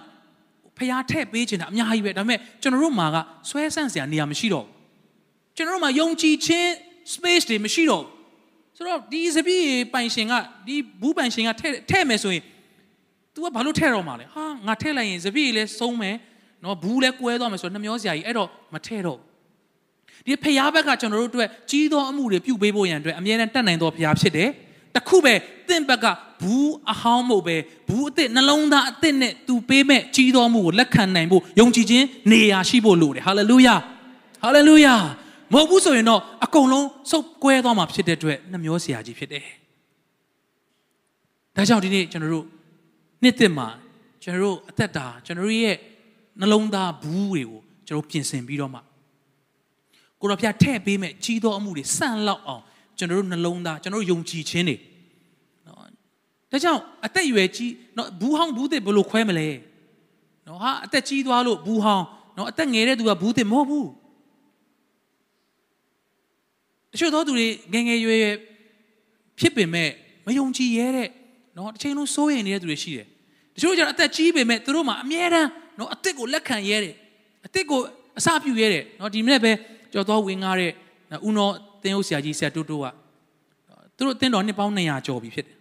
ဖျားထည့်ပေးချင်တာအများကြီးပဲဒါပေမဲ့ကျွန်တော်တို့မှာကဆွဲဆန့်စရာနေရာမရှိတော့ဘူးကျွန်တော်တို့မှာယုံကြည်ခြင်း space တွေမရှိတော့ဘူးဆိုတော့ဒီစပည့်ပိုင်ရှင်ကဒီဘူးပိုင်ရှင်ကထဲ့ထဲ့မယ်ဆိုရင် तू ကဘာလို့ထဲ့တော့မှာလဲဟာငါထဲ့လိုက်ရင်စပည့်လည်းဆုံးမယ်နော်ဘူးလည်းကွဲသွားမယ်ဆိုတော့နှမျောစရာကြီးအဲ့တော့မထဲ့တော့ဒီဖျားဘက်ကကျွန်တော်တို့အတွက်ကြီးသောအမှုတွေပြုပေးဖို့ရန်အတွက်အမြဲတမ်းတတ်နိုင်သောဖျားဖြစ်တယ် တခုပဲတင့်ဘက်ကဘူးအဟောင်းမို့ပဲဘူးအစ်စ်နှလုံးသားအစ်စ်နဲ့သူပေးမဲ့ကြီးသောမှုကိုလက်ခံနိုင်ဖို့ယုံကြည်ခြင်းနေရာရှိဖို့လိုတယ်ဟာလေလုယာဟာလေလုယာမဟုတ်ဘူးဆိုရင်တော့အကုန်လုံးစုပ်ကွဲသွားမှာဖြစ်တဲ့အတွက်နှမျောစရာကြီးဖြစ်တယ်ဒါကြောင့်ဒီနေ့ကျွန်တော်တို့နှစ်သက်မှာကျွန်တော်တို့အသက်တာကျွန်တော်တို့ရဲ့နှလုံးသားဘူးတွေကိုကျွန်တော်ပြင်ဆင်ပြီးတော့မှကိုတော်ဖျားထည့်ပေးမဲ့ကြီးသောအမှုတွေစန့်လောက်အောင် ကျွန်တော်တို့နှလုံးသားကျွန်တော်တို့ယုံကြည်ခြင်းတွေဒါကြောင့်အသက်အရွယ်ကြီးနော်ဘူးဟောင်းဘူးသစ်ဘယ်လိုခွဲမလဲနော်ဟာအသက်ကြီးသွားလို့ဘူးဟောင်းနော်အသက်ငယ်တဲ့သူကဘူးသစ်မဟုတ်ဘူးတချို့သောသူတွေငယ်ငယ်ရွယ်ရွယ်ဖြစ်ပင်မဲ့မယုံကြည်ရဲတဲ့နော်တစ်ချိန်လုံးစိုးရိမ်နေတဲ့သူတွေရှိတယ်တချို့ကျတော့အသက်ကြီးပင်မဲ့သူတို့မှာအမြဲတမ်းနော်အသက်ကိုလက်ခံရဲတယ်အသက်ကိုအစပြုရဲတယ်နော်ဒီမနေ့ပဲကြော်တော်ဝင်ကားတဲ့ဦးနော တင်းဟုတ်ဆရာကြီးဆရာတိုးတိုးကသူတို့အတင်းတော်နှစ်ပေါင်း200ကျော်ပြီဖြစ်တယ်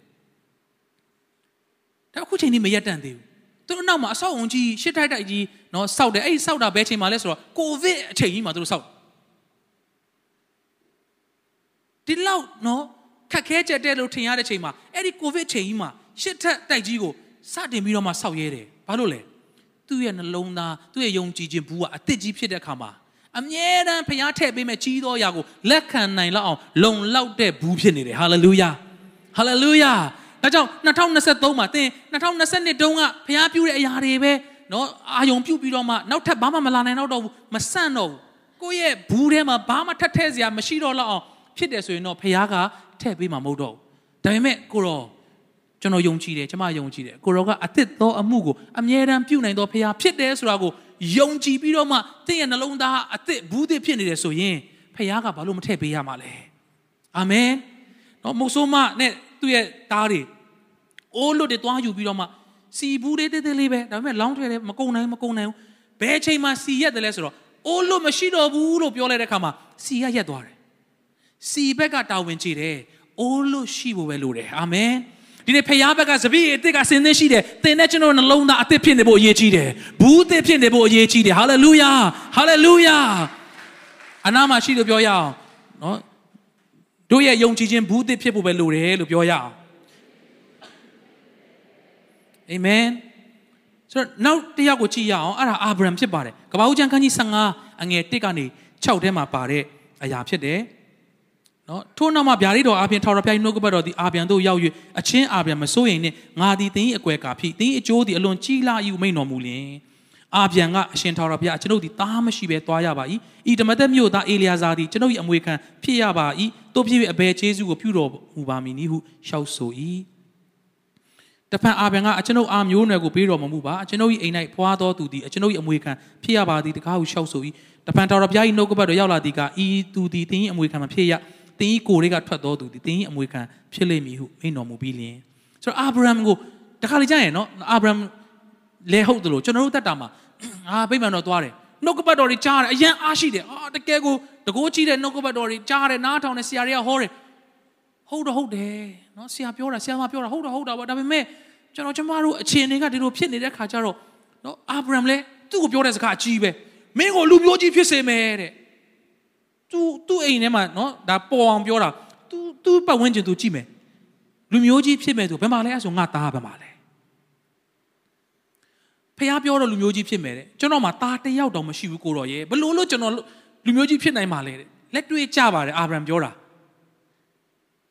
ဒါအခုချိန်นี้မရက်တန့်သေးဘူးသူတို့နောက်မှာအဆောက်အုံကြီးရှစ်ထိုက်တိုက်ကြီးနော်စောက်တယ်အဲ့ဒီစောက်တာဘယ်ချိန်မှာလဲဆိုတော့ကိုဗစ်အချိန်ကြီးမှာသူတို့စောက်ဒီလောက်နော်ခက်ခဲကြက်တဲ့လို့ထင်ရတဲ့ချိန်မှာအဲ့ဒီကိုဗစ်ချိန်ကြီးမှာရှစ်ထက်တိုက်ကြီးကိုစတင်ပြီးတော့မှစောက်ရဲတယ်ဘာလို့လဲသူ့ရဲ့နှလုံးသားသူ့ရဲ့ယုံကြည်ခြင်းဘူးကအသစ်ကြီးဖြစ်တဲ့အခါမှာ အမြဲတမ်းဖျားထည့်ပေးမဲ့ကြီးသောအရာကိုလက်ခံနိုင်လောက်အောင်လုံလောက်တဲ့ဘူးဖြစ်နေတယ်ဟာလေလုယာဟာလေလုယာဒါကြောင့်2023မှာသင်2022တုန်းကဖျားပြူတဲ့အရာတွေပဲเนาะအာယုံပြုတ်ပြီးတော့မှနောက်ထပ်ဘာမှမလာနိုင်တော့ဘူးမဆန့်တော့ဘူးကိုယ့်ရဲ့ဘူးထဲမှာဘာမှထပ်ထည့်စရာမရှိတော့လောက်အောင်ဖြစ်တယ်ဆိုရင်တော့ဖျားကထည့်ပေးမှာမဟုတ်တော့ဘူးဒါပေမဲ့ကိုရောကျွန်တော်ယုံကြည်တယ်ကျွန်မယုံကြည်တယ်ကိုရောကအသစ်သောအမှုကိုအမြဲတမ်းပြုနိုင်သောဖျားဖြစ်တယ်ဆိုတာကို ယုံကြည်ပြီးတော့မှသင်ရဲ့နှလုံးသားအသစ်ဘူးသစ်ဖြစ်နေတယ်ဆိုရင်ဖခင်ကဘာလို့မထည့်ပေးရမှာလဲအာမင်နော်မုတ်ဆိုးမနဲ့သူ့ရဲ့သားတွေအိုးလွတ်တွေတွားယူပြီးတော့မှစီဘူးလေးတေးသေးလေးပဲဒါပေမဲ့လောင်းထဲတယ်မကုံနိုင်မကုံနိုင်ဘူးဘယ်ချိန်မှစီရက်တယ်လဲဆိုတော့အိုးလွတ်မရှိတော့ဘူးလို့ပြောလိုက်တဲ့အခါမှာစီရရက်သွားတယ်စီဘက်ကတာဝန်ချေတယ်အိုးလွတ်ရှိဖို့ပဲလိုတယ်အာမင် ဒီနေ့ဖခင်ဘက်ကစပည့်အစ်စ်ကစင်သင်းရှိတယ်သင်နဲ့ကျွန်တော်နှလုံးသားအစ်စ်ဖြစ်နေဖို့အရေးကြီးတယ်ဘူးအစ်စ်ဖြစ်နေဖို့အရေးကြီးတယ်ဟာလေလုယာဟာလေလုယာအနာမရှိလို့ပြောရအောင်နော်တို့ရဲ့ယုံကြည်ခြင်းဘူးအစ်စ်ဖြစ်ဖို့ပဲလိုတယ်လို့ပြောရအောင်အာမင်ဆိုတော့နောက်တစ်ယောက်ကိုကြည့်ရအောင်အဲ့ဒါအာဗြဟံဖြစ်ပါတယ်ကပ္ပဦးကျမ်းခန်းကြီး15အငယ်1ကနေ6ထဲမှာပါတဲ့အရာဖြစ်တယ် နော်ထို့နောက်မှာဗျာဒိတော်အာပြန်ထော်ရဖျားနှုတ်ကပတ်တော်သည်အာပြန်တို့ရောက်၍အချင်းအာပြန်မစိုးရင်နှင့်ငါသည်တင်း၏အကွယ်ကာဖြစ်တင်း၏အကျိုးသည်အလွန်ကြီးလာ၏မိန်တော်မူလျင်အာပြန်ကအရှင်ထော်ရဖျားကျွန်ုပ်သည်တားမရှိဘဲသွားရပါ၏ဤဓမ္မသက်မြို့သားအေလျာဇာသည်ကျွန်ုပ်၏အမွေခံဖြစ်ရပါ၏တို့ဖြစ်၍အဘယ်ကျေးဇူးကိုပြုတော်မူပါမည်နည်းဟုရှောက်ဆို၏တဖန်အာပြန်ကအကျွန်ုပ်အာမျိုးနွယ်ကိုပေးတော်မမူပါအကျွန်ုပ်၏အိမ်၌ဖွာသောသူသည်အကျွန်ုပ်၏အမွေခံဖြစ်ရပါသည်တကားဟုရှောက်ဆို၏တဖန်ထော်ရဖျား၏နှုတ်ကပတ်တော်ရောက်လာသည်ကဤသူသည်တင်း၏အမွေခံမဖြစ်ရ သင်ဤကိုယ်တွေကထွက်တော်သူဒီသင်ဤအမွေခံဖြစ်လိမ့်မည်ဟုမိန့်တော်မူပြီးလျင်ဆိုတော့အာဗြဟံကိုတခါလေကြာရင်နော်အာဗြဟံလဲဟုတ်တယ်လို့ကျွန်တော်တို့တက်တာမှာအာဗိမာန်တော်သွားတယ်နှုတ်ကပတ်တော်တွေကြားတယ်အရန်အားရှိတယ်အာတကယ်ကိုတကိုးကြည့်တဲ့နှုတ်ကပတ်တော်တွေကြားတယ်နားထောင်တယ်ဆရာတွေကဟောတယ်ဟုတ်တော့ဟုတ်တယ်နော်ဆရာပြောတာဆရာမပြောတာဟုတ်တော့ဟုတ်တာပါဒါပေမဲ့ကျွန်တော်ကျမတို့အခြေအနေကဒီလိုဖြစ်နေတဲ့ခါကျတော့နော်အာဗြဟံလဲသူ့ကိုပြောတဲ့စကားအကြီးပဲမင်းကိုလူမျိုးကြီးဖြစ်စေမယ်တဲ့ သူသူ့အိမ်ထဲမှာနော်ဒါပေါ်အောင်ပြောတာသူသူ့ပတ်ဝန်းကျင်သူကြည့်မယ်လူမျိုးကြီးဖြစ်မယ်ဆိုဘယ်မှာလဲအဲ့ဆိုငါသားဘယ်မှာလဲဖះပြောတော့လူမျိုးကြီးဖြစ်မယ်တဲ့ကျွန်တော်မှာသားတစ်ယောက်တောင်မရှိဘူးကိုတော်ရဲ့ဘလို့လို့ကျွန်တော်လူမျိုးကြီးဖြစ်နိုင်မှာလဲတဲ့လက်တွေ့ကြပါတယ်အာဗြဟံပြောတာ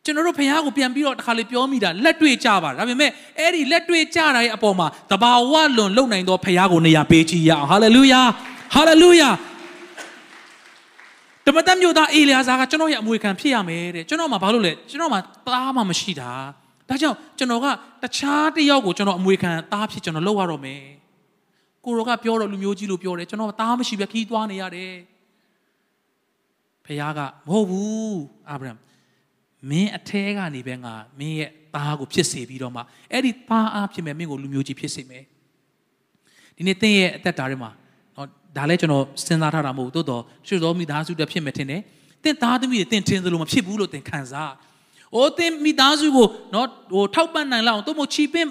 ကျွန်တော်တို့ဖះကိုပြန်ပြီးတော့တစ်ခါလေပြောမိတာလက်တွေ့ကြပါတယ်ဒါပေမဲ့အဲ့ဒီလက်တွေ့ကြတာရဲ့အပေါ်မှာတဘာဝလွန်လုံနိုင်သောဖះကိုနေရာပေးကြည့်ရအောင်ဟာလေလုယာဟာလေလုယာ ဓမ္မတမျိုးသားအေလျာဇာကကျွန်တော်ရဲ့အမွေခံဖြစ်ရမယ်တဲ့ကျွန်တော်မှဘာလို့လဲကျွန်တော်မှသားမှမရှိတာဒါကြောင့်ကျွန်တော်ကတခြားတယောက်ကိုကျွန်တော်အမွေခံသားဖြစ်ကျွန်တော်လုပ်ရတော့မယ်ကိုရောကပြောတော့လူမျိုးကြီးလို့ပြောတယ်ကျွန်တော်သားမရှိပဲခီးသွားနေရတယ်ဖခင်ကမဟုတ်ဘူးအာဗြဟံမင်းအထဲကနေပဲငါမင်းရဲ့သားကိုဖြစ်စေပြီးတော့မှအဲ့ဒီသားအားဖြစ်မဲ့မင်းကိုလူမျိုးကြီးဖြစ်စေမယ်ဒီနေ့သင်ရဲ့အသက်တာထဲမှာ ဒါလည်းကျွန်တော်စဉ်းစားထားတာမဟုတ်တိုးတော့ရွှေတော်မိသားစုတက်ဖြစ်မယ်ထင်တယ်တင့်သားသမီးတွေတင့်ထင်သလိုမဖြစ်ဘူးလို့တင်ခံစား။အိုးတင်မိသားစုကိုနော်ဟိုထောက်ပံ့နိုင်လောက်အောင်တို့မို့ချီပင့်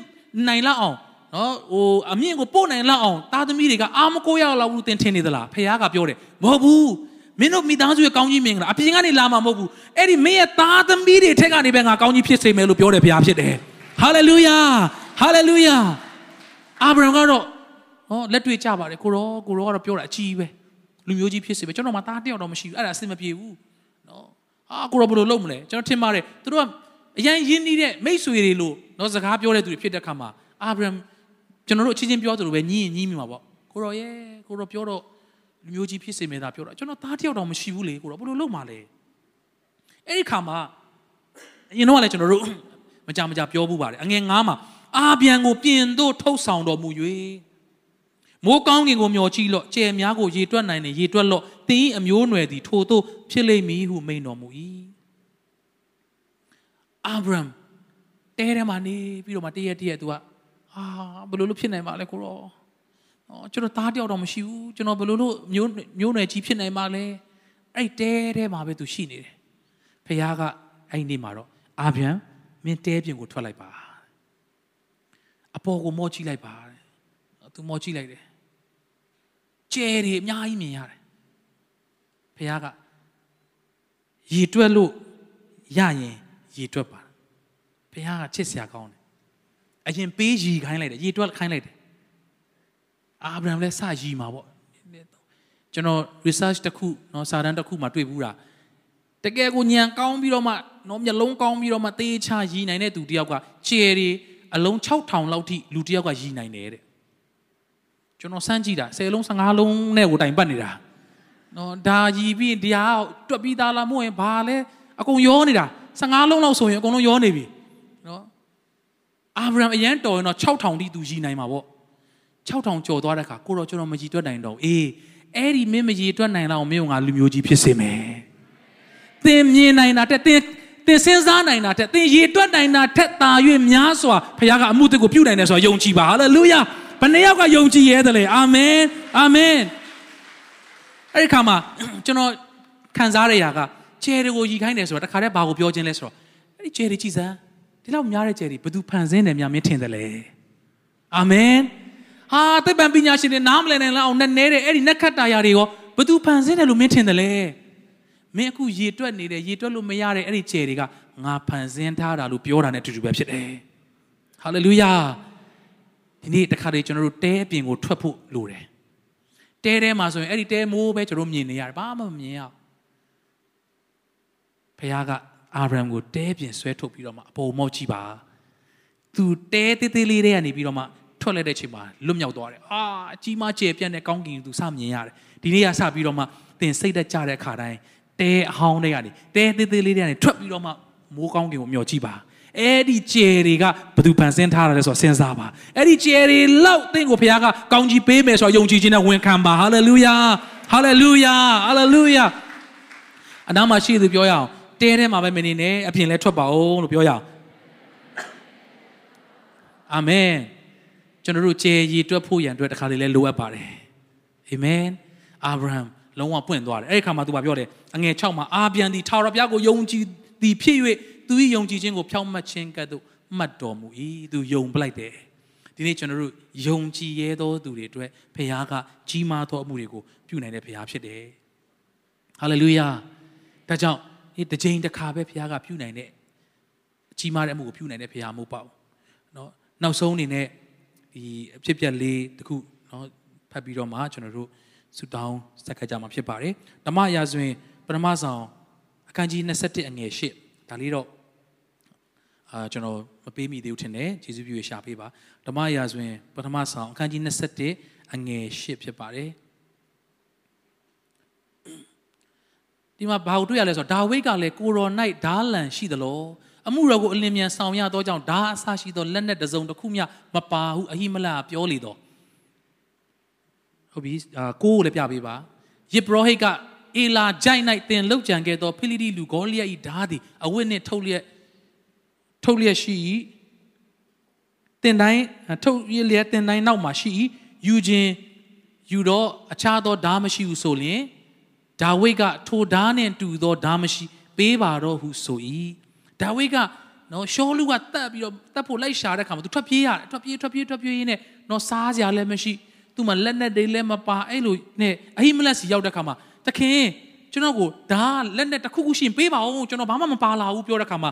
နိုင်လောက်အောင်နော်ဟိုအမြင့်ကိုပို့နိုင်လောက်အောင်သားသမီးတွေကအာမကိုရလောက်ဘူးတင်ထင်နေသလားဖခင်ကပြောတယ်မဟုတ်ဘူးမင်းတို့မိသားစုရဲ့ကောင်းကြီးမင်္ဂလာအပြင်ကနေလာမှာမဟုတ်ဘူးအဲ့ဒီမင်းရဲ့သားသမီးတွေထက်ကနေပဲငါကောင်းကြီးဖြစ်စေမယ်လို့ပြောတယ်ဖခင်ဖြစ်တယ်ဟာလေလုယာဟာလေလုယာအာဗြဟံကတော့ ဟောလက်တွေ့ကြပါတယ်ကိုရောကိုရောကတော့ပြောတာအကြီးပဲလူမျိုးကြီးဖြစ်စေပဲကျွန်တော်မှသားတယောက်တော့မရှိဘူးအဲ့ဒါအဆင်မပြေဘူးနော်အာကိုရောဘယ်လိုလုပ်မလဲကျွန်တော်ထင်ပါတယ်သူတို့ကအရင်ရင်းနှီးတဲ့မိတ်ဆွေတွေလို့နော်စကားပြောတဲ့သူတွေဖြစ်တဲ့ခါမှာအာဗြဟံကျွန်တော်တို့အချင်းချင်းပြောသလိုပဲညီးရင်ညီးမိမှာပေါ့ကိုရောရဲ့ကိုရောပြောတော့လူမျိုးကြီးဖြစ်စေမယ်သာပြောတာကျွန်တော်သားတယောက်တော့မရှိဘူးလေကိုရောဘယ်လိုလုပ်မှာလဲအဲ့ဒီခါမှာအရင်တော့လည်းကျွန်တော်တို့မကြမကြပြောဘူးပါတယ်အငယ်9မှာအာပြန်ကိုပြင်တို့ထုတ်ဆောင်တော်မူ၍ မိုးကောင်းကင်ကိုမျှော်ကြည့်လော့ကြယ်များကိုရေတွက်နိုင်နေရေတွက်လော့တင်းအမျိုးနွယ်သည်ထိုသို့ဖြစ်လိမ့်မည်ဟုမိန်တော်မူ၏အာဗြဟံတဲထဲမှာနေပြီးတော့မှတရက်တရက်သူကအာဘယ်လိုလုပ်ဖြစ်နိုင်မှာလဲကိုရောနော်ကျွန်တော်သားတယောက်တော့မရှိဘူးကျွန်တော်ဘယ်လိုလုပ်မျိုးမျိုးနွယ်ကြီးဖြစ်နိုင်မှာလဲအဲ့တဲထဲမှာပဲသူရှိနေတယ်ဖခင်ကအဲ့ဒီနေ့မှာတော့အာဗြဟံမင်းတဲပြင်ကိုထွက်လိုက်ပါအပေါ်ကိုမော့ကြည့်လိုက်ပါသူမော့ကြည့်လိုက်တယ် ကျဲတွေအများကြီးမြင်ရတယ်ဖခင်ကရေတွက်လို့ရရင်ရေတွက်ပါဘုရားကချစ်စရာကောင်းတယ်အရင်ပေးရီခိုင်းလိုက်တယ်ရေတွက်ခိုင်းလိုက်တယ်အာဗြဟံလည်းစရီမှာပေါ့ကျွန်တော် research တစ်ခုเนาะစာတမ်းတစ်ခုမှာတွေ့ဘူးတာတကယ်ကိုညံကောင်းပြီးတော့မှเนาะမျက်လုံးကောင်းပြီးတော့မှတေးချရီနိုင်တဲ့သူတယောက်ကခြေတွေအလုံး6000လောက်ထိလူတယောက်ကရီနိုင်တယ်တဲ့ ကျွန်တော်စမ်းကြည့်တာ10လုံး15လုံးနဲ့ကိုတိုင်ပတ်နေတာနော်ဒါရီပြီးတရားတွက်ပြီးသားလားမဟုတ်ရင်ဘာလဲအကုန်ရောနေတာ15လုံးလောက်ဆိုရင်အကုန်လုံးရောနေပြီနော်အာဗြဟံအရန်တော်ရင်တော့6000တိသူရည်နိုင်မှာပေါ့6000ကျော်သွားတဲ့ခါကိုတော့ကျွန်တော်မကြည်တွက်နိုင်တော့အေးအဲ့ဒီမင်းမကြည်တွက်နိုင်လောက်မင်းကငါလူမျိုးကြီးဖြစ်စေမယ်သင်မြင်နိုင်တာတဲ့သင်သင်စဉ်းစားနိုင်တာတဲ့သင်ရည်တွက်နိုင်တာထက်သာ၍များစွာဘုရားကအမှုတစ်ကိုပြုနိုင်တယ်ဆိုတာယုံကြည်ပါဟာလေလုယာ ဘယ်နှယောက်ကယုံကြည်ရဲတယ်လေအာမင်အာမင်အဲ့ဒီခါမှာကျွန်တော်ခံစားရတာကကျဲတွေကိုရီခိုင်းတယ်ဆိုတော့တခါတည်းဘာကိုပြောခြင်းလဲဆိုတော့အဲ့ဒီကျဲတွေကြည်စမ်းဒီလောက်များတဲ့ကျဲတွေဘသူဖန်ဆင်းတယ်များမင်းထင်တယ်လေအာမင်ဟာသိပ္ပံပညာရှင်တွေနားမလည်နိုင်လောက်အောင်နဲ့နဲတဲ့အဲ့ဒီနက်ခတ်တာယာတွေရောဘသူဖန်ဆင်းတယ်လို့မင်းထင်တယ်လေမင်းအခုရေတွက်နေတယ်ရေတွက်လို့မရတဲ့အဲ့ဒီကျဲတွေကငါဖန်ဆင်းထားတာလို့ပြောတာနဲ့အတူတူပဲဖြစ်တယ်ဟာလေလုယာ ဒီနေ့တခါတည်းကျွန်တော်တို့တဲအပြင်ကိုထွက်ဖို့လိုတယ်တဲထဲမှာဆိုရင်အဲ့ဒီတဲမိုးပဲကျွန်တော်မြင်နေရတယ်ဘာမှမမြင်ရဘူးဖခင်ကအာဗြဟံကိုတဲပြင်ဆွဲထုတ်ပြီးတော့မှအပေါ်မော့ကြည့်ပါသူတဲသေးသေးလေးတွေကနေပြီးတော့မှထွက်လိုက်တဲ့အချိန်မှာလွတ်မြောက်သွားတယ်အာအကြီးမကျယ်ပြန့်တဲ့ကောင်းကင်သူစမြင်ရတယ်ဒီနေ့ကစပြီးတော့မှသင်စိတ်သက်ကြတဲ့အခါတိုင်းတဲအဟောင်းတွေကနေတဲသေးသေးလေးတွေကနေထွက်ပြီးတော့မှမိုးကောင်းကင်ကိုမျှော်ကြည့်ပါ အဲ့ဒီကျယ်တွေကဘသူဖန်ဆင်းထားတယ်လဲဆိုတော့စဉ်းစားပါအဲ့ဒီကျယ်တွေလောက်သင်ကိုဘုရားကကောင်းကြီးပေးမယ်ဆိုတော့ယုံကြည်ခြင်းနဲ့ဝန်ခံပါဟာလေလုယာဟာလေလုယာဟာလေလုယာအနားမှာရှိသူပြောရအောင်တဲထဲမှာပဲမနေနဲ့အပြင်လဲထွက်ပါအောင်လို့ပြောရအောင်အာမင်ကျွန်တော်တို့ကျေရည်တွက်ဖို့ရန်အတွက်တခါလေလဲလိုအပ်ပါတယ်အာမင်အာဗြဟံလုံးဝပွင့်သွားတယ်အဲ့ဒီခါမှာသူကပြောတယ်အငယ်6မှာအာပြန်သည်ထာဝရဘုရားကိုယုံကြည်သည်ဖြစ်၍ သူ၏ယုံကြည်ခြင်းကိုဖြောင့်မတ်ခြင်းကဲ့သို့မှတ်တော်မူ၏သူယုံပလိုက်တယ်ဒီနေ့ကျွန်တော်တို့ယုံကြည်ရသောသူတွေအတွက်ဘုရားကကြီးမားသောအမှုတွေကိုပြုနိုင်တဲ့ဘုရားဖြစ်တယ်ဟာလေလုယာဒါကြောင့်ဒီတစ်ချိန်တစ်ခါပဲဘုရားကပြုနိုင်တဲ့အကြီးမားတဲ့အမှုကိုပြုနိုင်တဲ့ဘုရားမဟုတ်ပါဘူးเนาะနောက်ဆုံးအနေနဲ့ဒီအဖြစ်ပြက်လေးတခုเนาะဖတ်ပြီးတော့မှကျွန်တော်တို့ဆုတောင်းစက္ကကြမှာဖြစ်ပါတယ်ဓမ္မရာဇဝင်ပထမဆောင်အခန်းကြီး21အငယ်8 ဒါလေးတော့အာကျွန်တော်မပေးမိသေးဘူးထင်တယ်ယေရှုပြုရရှာပေးပါဓမ္မရာဇဝင်ပထမဆောင်အခန်းကြီး21အငယ်8ဖြစ်ပါတယ်ဒီမှာဘာကိုတွေ့ရလဲဆိုတော့ဒါဝိဒ်ကလည်းကိုရော်၌ဓာလန်ရှိသလိုအမှုတော်ကိုအလင်းမြန်ဆောင်ရသောကြောင့်ဓာအဆရှိသောလက်နက်တစ်စုံတစ်ခုမျှမပါဟုအဟိမလပြောလေတော့ဟုတ်ပြီအာကိုကိုလည်းပြပေးပါယေဘရဟိတ်က အေလာဂျိုင်၌တင်လောက်ကြံခဲ့သောဖိလိတိလူဂေါလိယ၏ဓာသည်အဝတ်နှင့်ထုတ်လျက်ထုတ်လျက်ရှိ၏တင်တိုင်းထုတ်လျက်တင်တိုင်းနောက်မှာရှိ၏ယူခြင်းယူတော့အခြားသောဓာမရှိဟုဆိုလျင်ဒါဝိဒ်ကထိုဓာနှင့်တူသောဓာမရှိပေးပါတော့ဟုဆို၏ဒါဝိဒ်ကနော်ရှောလူကတတ်ပြီးတော့တတ်ဖို့လိုက်ရှာတဲ့ခါမှာသူထွက်ပြေးရတယ်ထွက်ပြေးထွက်ပြေးထွက်ပြေးရင်းနဲ့နော်စားစရာလည်းမရှိသူ့မှာလက်နဲ့တွေလည်းမပါအဲ့လိုနဲ့အဟိမလက်စီရောက်တဲ့ခါမှာ တခင်ကျွန်တော်ကိုဒါလက်နဲ့တစ်ခုခုရှင်ပေးပါဦးကျွန်တော်ဘာမှမပါလာဘူးပြောတဲ့ခါမှာ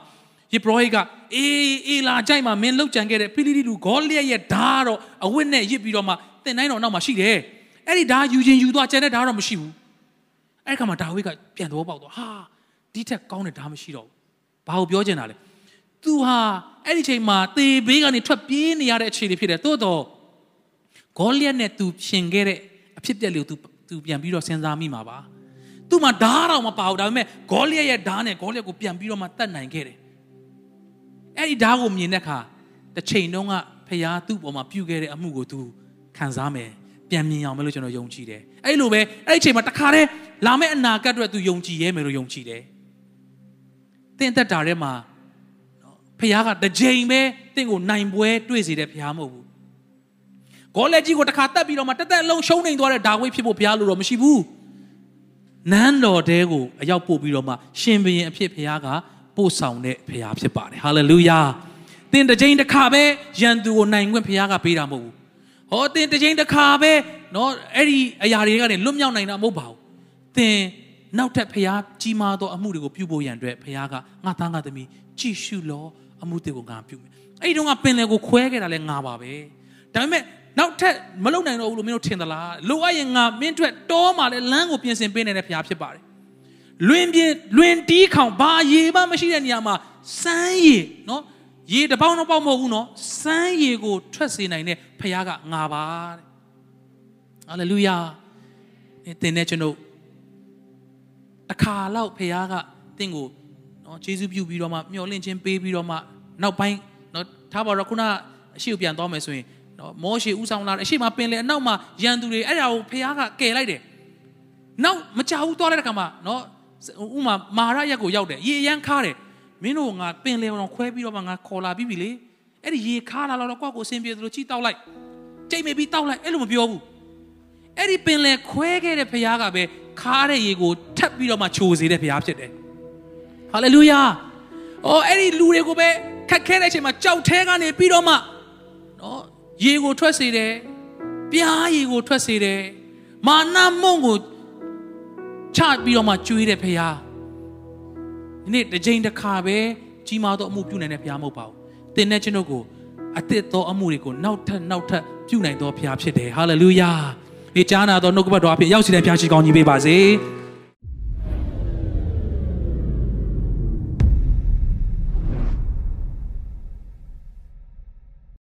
ယေဘရဟိကအေးအေးလာကြိုက်မှာမင်းလောက်ကြံခဲ့တဲ့ဖိလိတိလူဂေါလိယရဲ့ဓာတ်တော့အဝတ်နဲ့ရစ်ပြီးတော့မှတင်တိုင်းတော်နောက်မှာရှိတယ်အဲ့ဒီဓာတ်ယူခြင်းယူသွားကျန်တဲ့ဓာတ်တော့မရှိဘူးအဲ့ခါမှာဒါဝိဒ်ကပြန်တော့ပေါက်သွားဟာဒီထက်ကောင်းတဲ့ဓာတ်မရှိတော့ဘူးဘာကိုပြောချင်တာလဲသူဟာအဲ့ဒီချိန်မှာသေဘေးကနေထွက်ပြေးနေရတဲ့အခြေအနေဖြစ်တယ်သို့တော့ဂေါလိယနဲ့သူရှင်ခဲ့တဲ့အဖြစ်ပြက်လေးကိုသူ သူပြန်ပြီးတော့စဉ်းစားမိမှာပါသူ့မှာဓာတ်တော့မပါဘူးဒါပေမဲ့ဂေါလိယရဲ့ဓာတ်နဲ့ဂေါလိယကိုပြန်ပြီးတော့မှတတ်နိုင်ခဲ့တယ်အဲ့ဒီဓာတ်ကိုမြင်တဲ့အခါတစ်ချိန်တုန်းကဖခင်သူ့ပေါ်မှာပြုခဲ့တဲ့အမှုကို तू ခံစားမယ်ပြန်မြင်အောင်မလို့ကျွန်တော်ယုံကြည်တယ်အဲ့လိုပဲအဲ့ဒီအချိန်မှာတခါတည်းလာမယ့်အနာဂတ်အတွက် तू ယုံကြည်ရဲမယ်လို့ယုံကြည်တယ်တင်းသက်တာထဲမှာဖခင်ကတစ်ချိန်ပဲတင့်ကိုနိုင်ပွဲတွေ့စေတဲ့ဖခင်မဟုတ်ဘူး ဂေါလက်ကြီးကိုတစ်ခါတက်ပြီးတော့မှတက်တက်လုံးရှုံးနေသွားတဲ့ဒါဝိဒ်ဖြစ်ဖို့ဘုရားလိုတော့မရှိဘူးနန်းတော်တဲကိုအရောက်ပို့ပြီးတော့မှရှင်ဘုရင်အဖြစ်ဘုရားကပို့ဆောင်တဲ့ဘုရားဖြစ်ပါတယ်ဟာလေလုယာသင်တစ်ချိန်တစ်ခါပဲယန်သူကိုနိုင်ခွင့်ဘုရားကပေးတာမဟုတ်ဘူးဟောသင်တစ်ချိန်တစ်ခါပဲเนาะအဲ့ဒီအရာတွေကနေလွတ်မြောက်နိုင်တာမဟုတ်ပါဘူးသင်နောက်ထပ်ဘုရားကြီးမားသောအမှုတွေကိုပြုဖို့ရန်အတွက်ဘုရားကငါသားငါသမီးကြည်ရှုလောအမှုတွေကိုငါပြုမယ်အဲ့ဒီတော့ကပင်လယ်ကိုခွဲခဲ့တာလဲငါပါပဲဒါပေမဲ့ နောက်ထပ်မလုံနိုင်တော့ဘူးလို့မင်းတို့ထင်သလားလိုအပ်ရင်ငါမင်းအတွက်တောမှာလဲလမ်းကိုပြင်ဆင်ပေးနေတဲ့ဘုရားဖြစ်ပါတယ်လွင်ပြင်းလွင်တီးခေါင်ဘာရေမှမရှိတဲ့နေရာမှာစမ်းရည်နော်ရေတပေါင်းတော့ပေါက်မဟုတ်ဘူးနော်စမ်းရည်ကိုထွက်စေနိုင်တဲ့ဘုရားကငါပါတဲ့ဟာလေလုယာသင်နဲ့ကျွန်တော်တခါတော့ဘုရားကသင်ကိုနော်ယေရှုပြုပြီးတော့မှမျှော်လင့်ခြင်းပေးပြီးတော့မှနောက်ပိုင်းနော်ထားပါတော့ခုနအရှိကိုပြန်သွားမယ်ဆိုရင် နော်မောရှေဥဆောင်လာတယ်အရှိမပင်လေအနောက်မှာရန်သူတွေအဲ့ဒါကိုဖခင်ကကယ်လိုက်တယ်နောက်မကြောက်ဘူးသွားလိုက်တဲ့ခါမှာနော်ဥမာမာရရက်ကိုရောက်တယ်ရေရန်ခါတယ်မင်းတို့ငါပင်လေတော့ခွဲပြီးတော့မှငါခေါ်လာပြီးပြီလေအဲ့ဒီရေခါလာတော့ကိုယ့်ကိုအဆင်ပြေသလိုချိတောက်လိုက်ကြိတ်မိပြီးတောက်လိုက်အဲ့လိုမပြောဘူးအဲ့ဒီပင်လေခွဲခဲ့တဲ့ဖခင်ကပဲခါတဲ့ရေကိုထပ်ပြီးတော့မှချိုစေတဲ့ဖခင်ဖြစ်တယ်ဟာလေလုယာအော်အဲ့ဒီလူတွေကိုပဲခက်ခဲတဲ့အချိန်မှာကြောက်သေးကနေပြီးတော့မှနော် ရေကိုထွက်စေတယ်ပြားရေကိုထွက်စေတယ်မာနမုံကိုချပြီးတော့မှကျွေးတယ်ဖရားဒီနေ့တစ်ချိန်တစ်ခါပဲကြီးမားသောအမှုပြုနိုင်တဲ့ဖရားမဟုတ်ပါဘူးသင်နဲ့ကျွန်ုပ်ကိုအသစ်သောအမှုတွေကိုနောက်ထပ်နောက်ထပ်ပြုနိုင်သောဖရားဖြစ်တယ်ဟာလေလုယာဒီကြားနာသောနှုတ်ကပတ်တော်အဖြစ်ရောက်စီတဲ့ဖရားရှိကောင်းကြီးပေးပါစေ။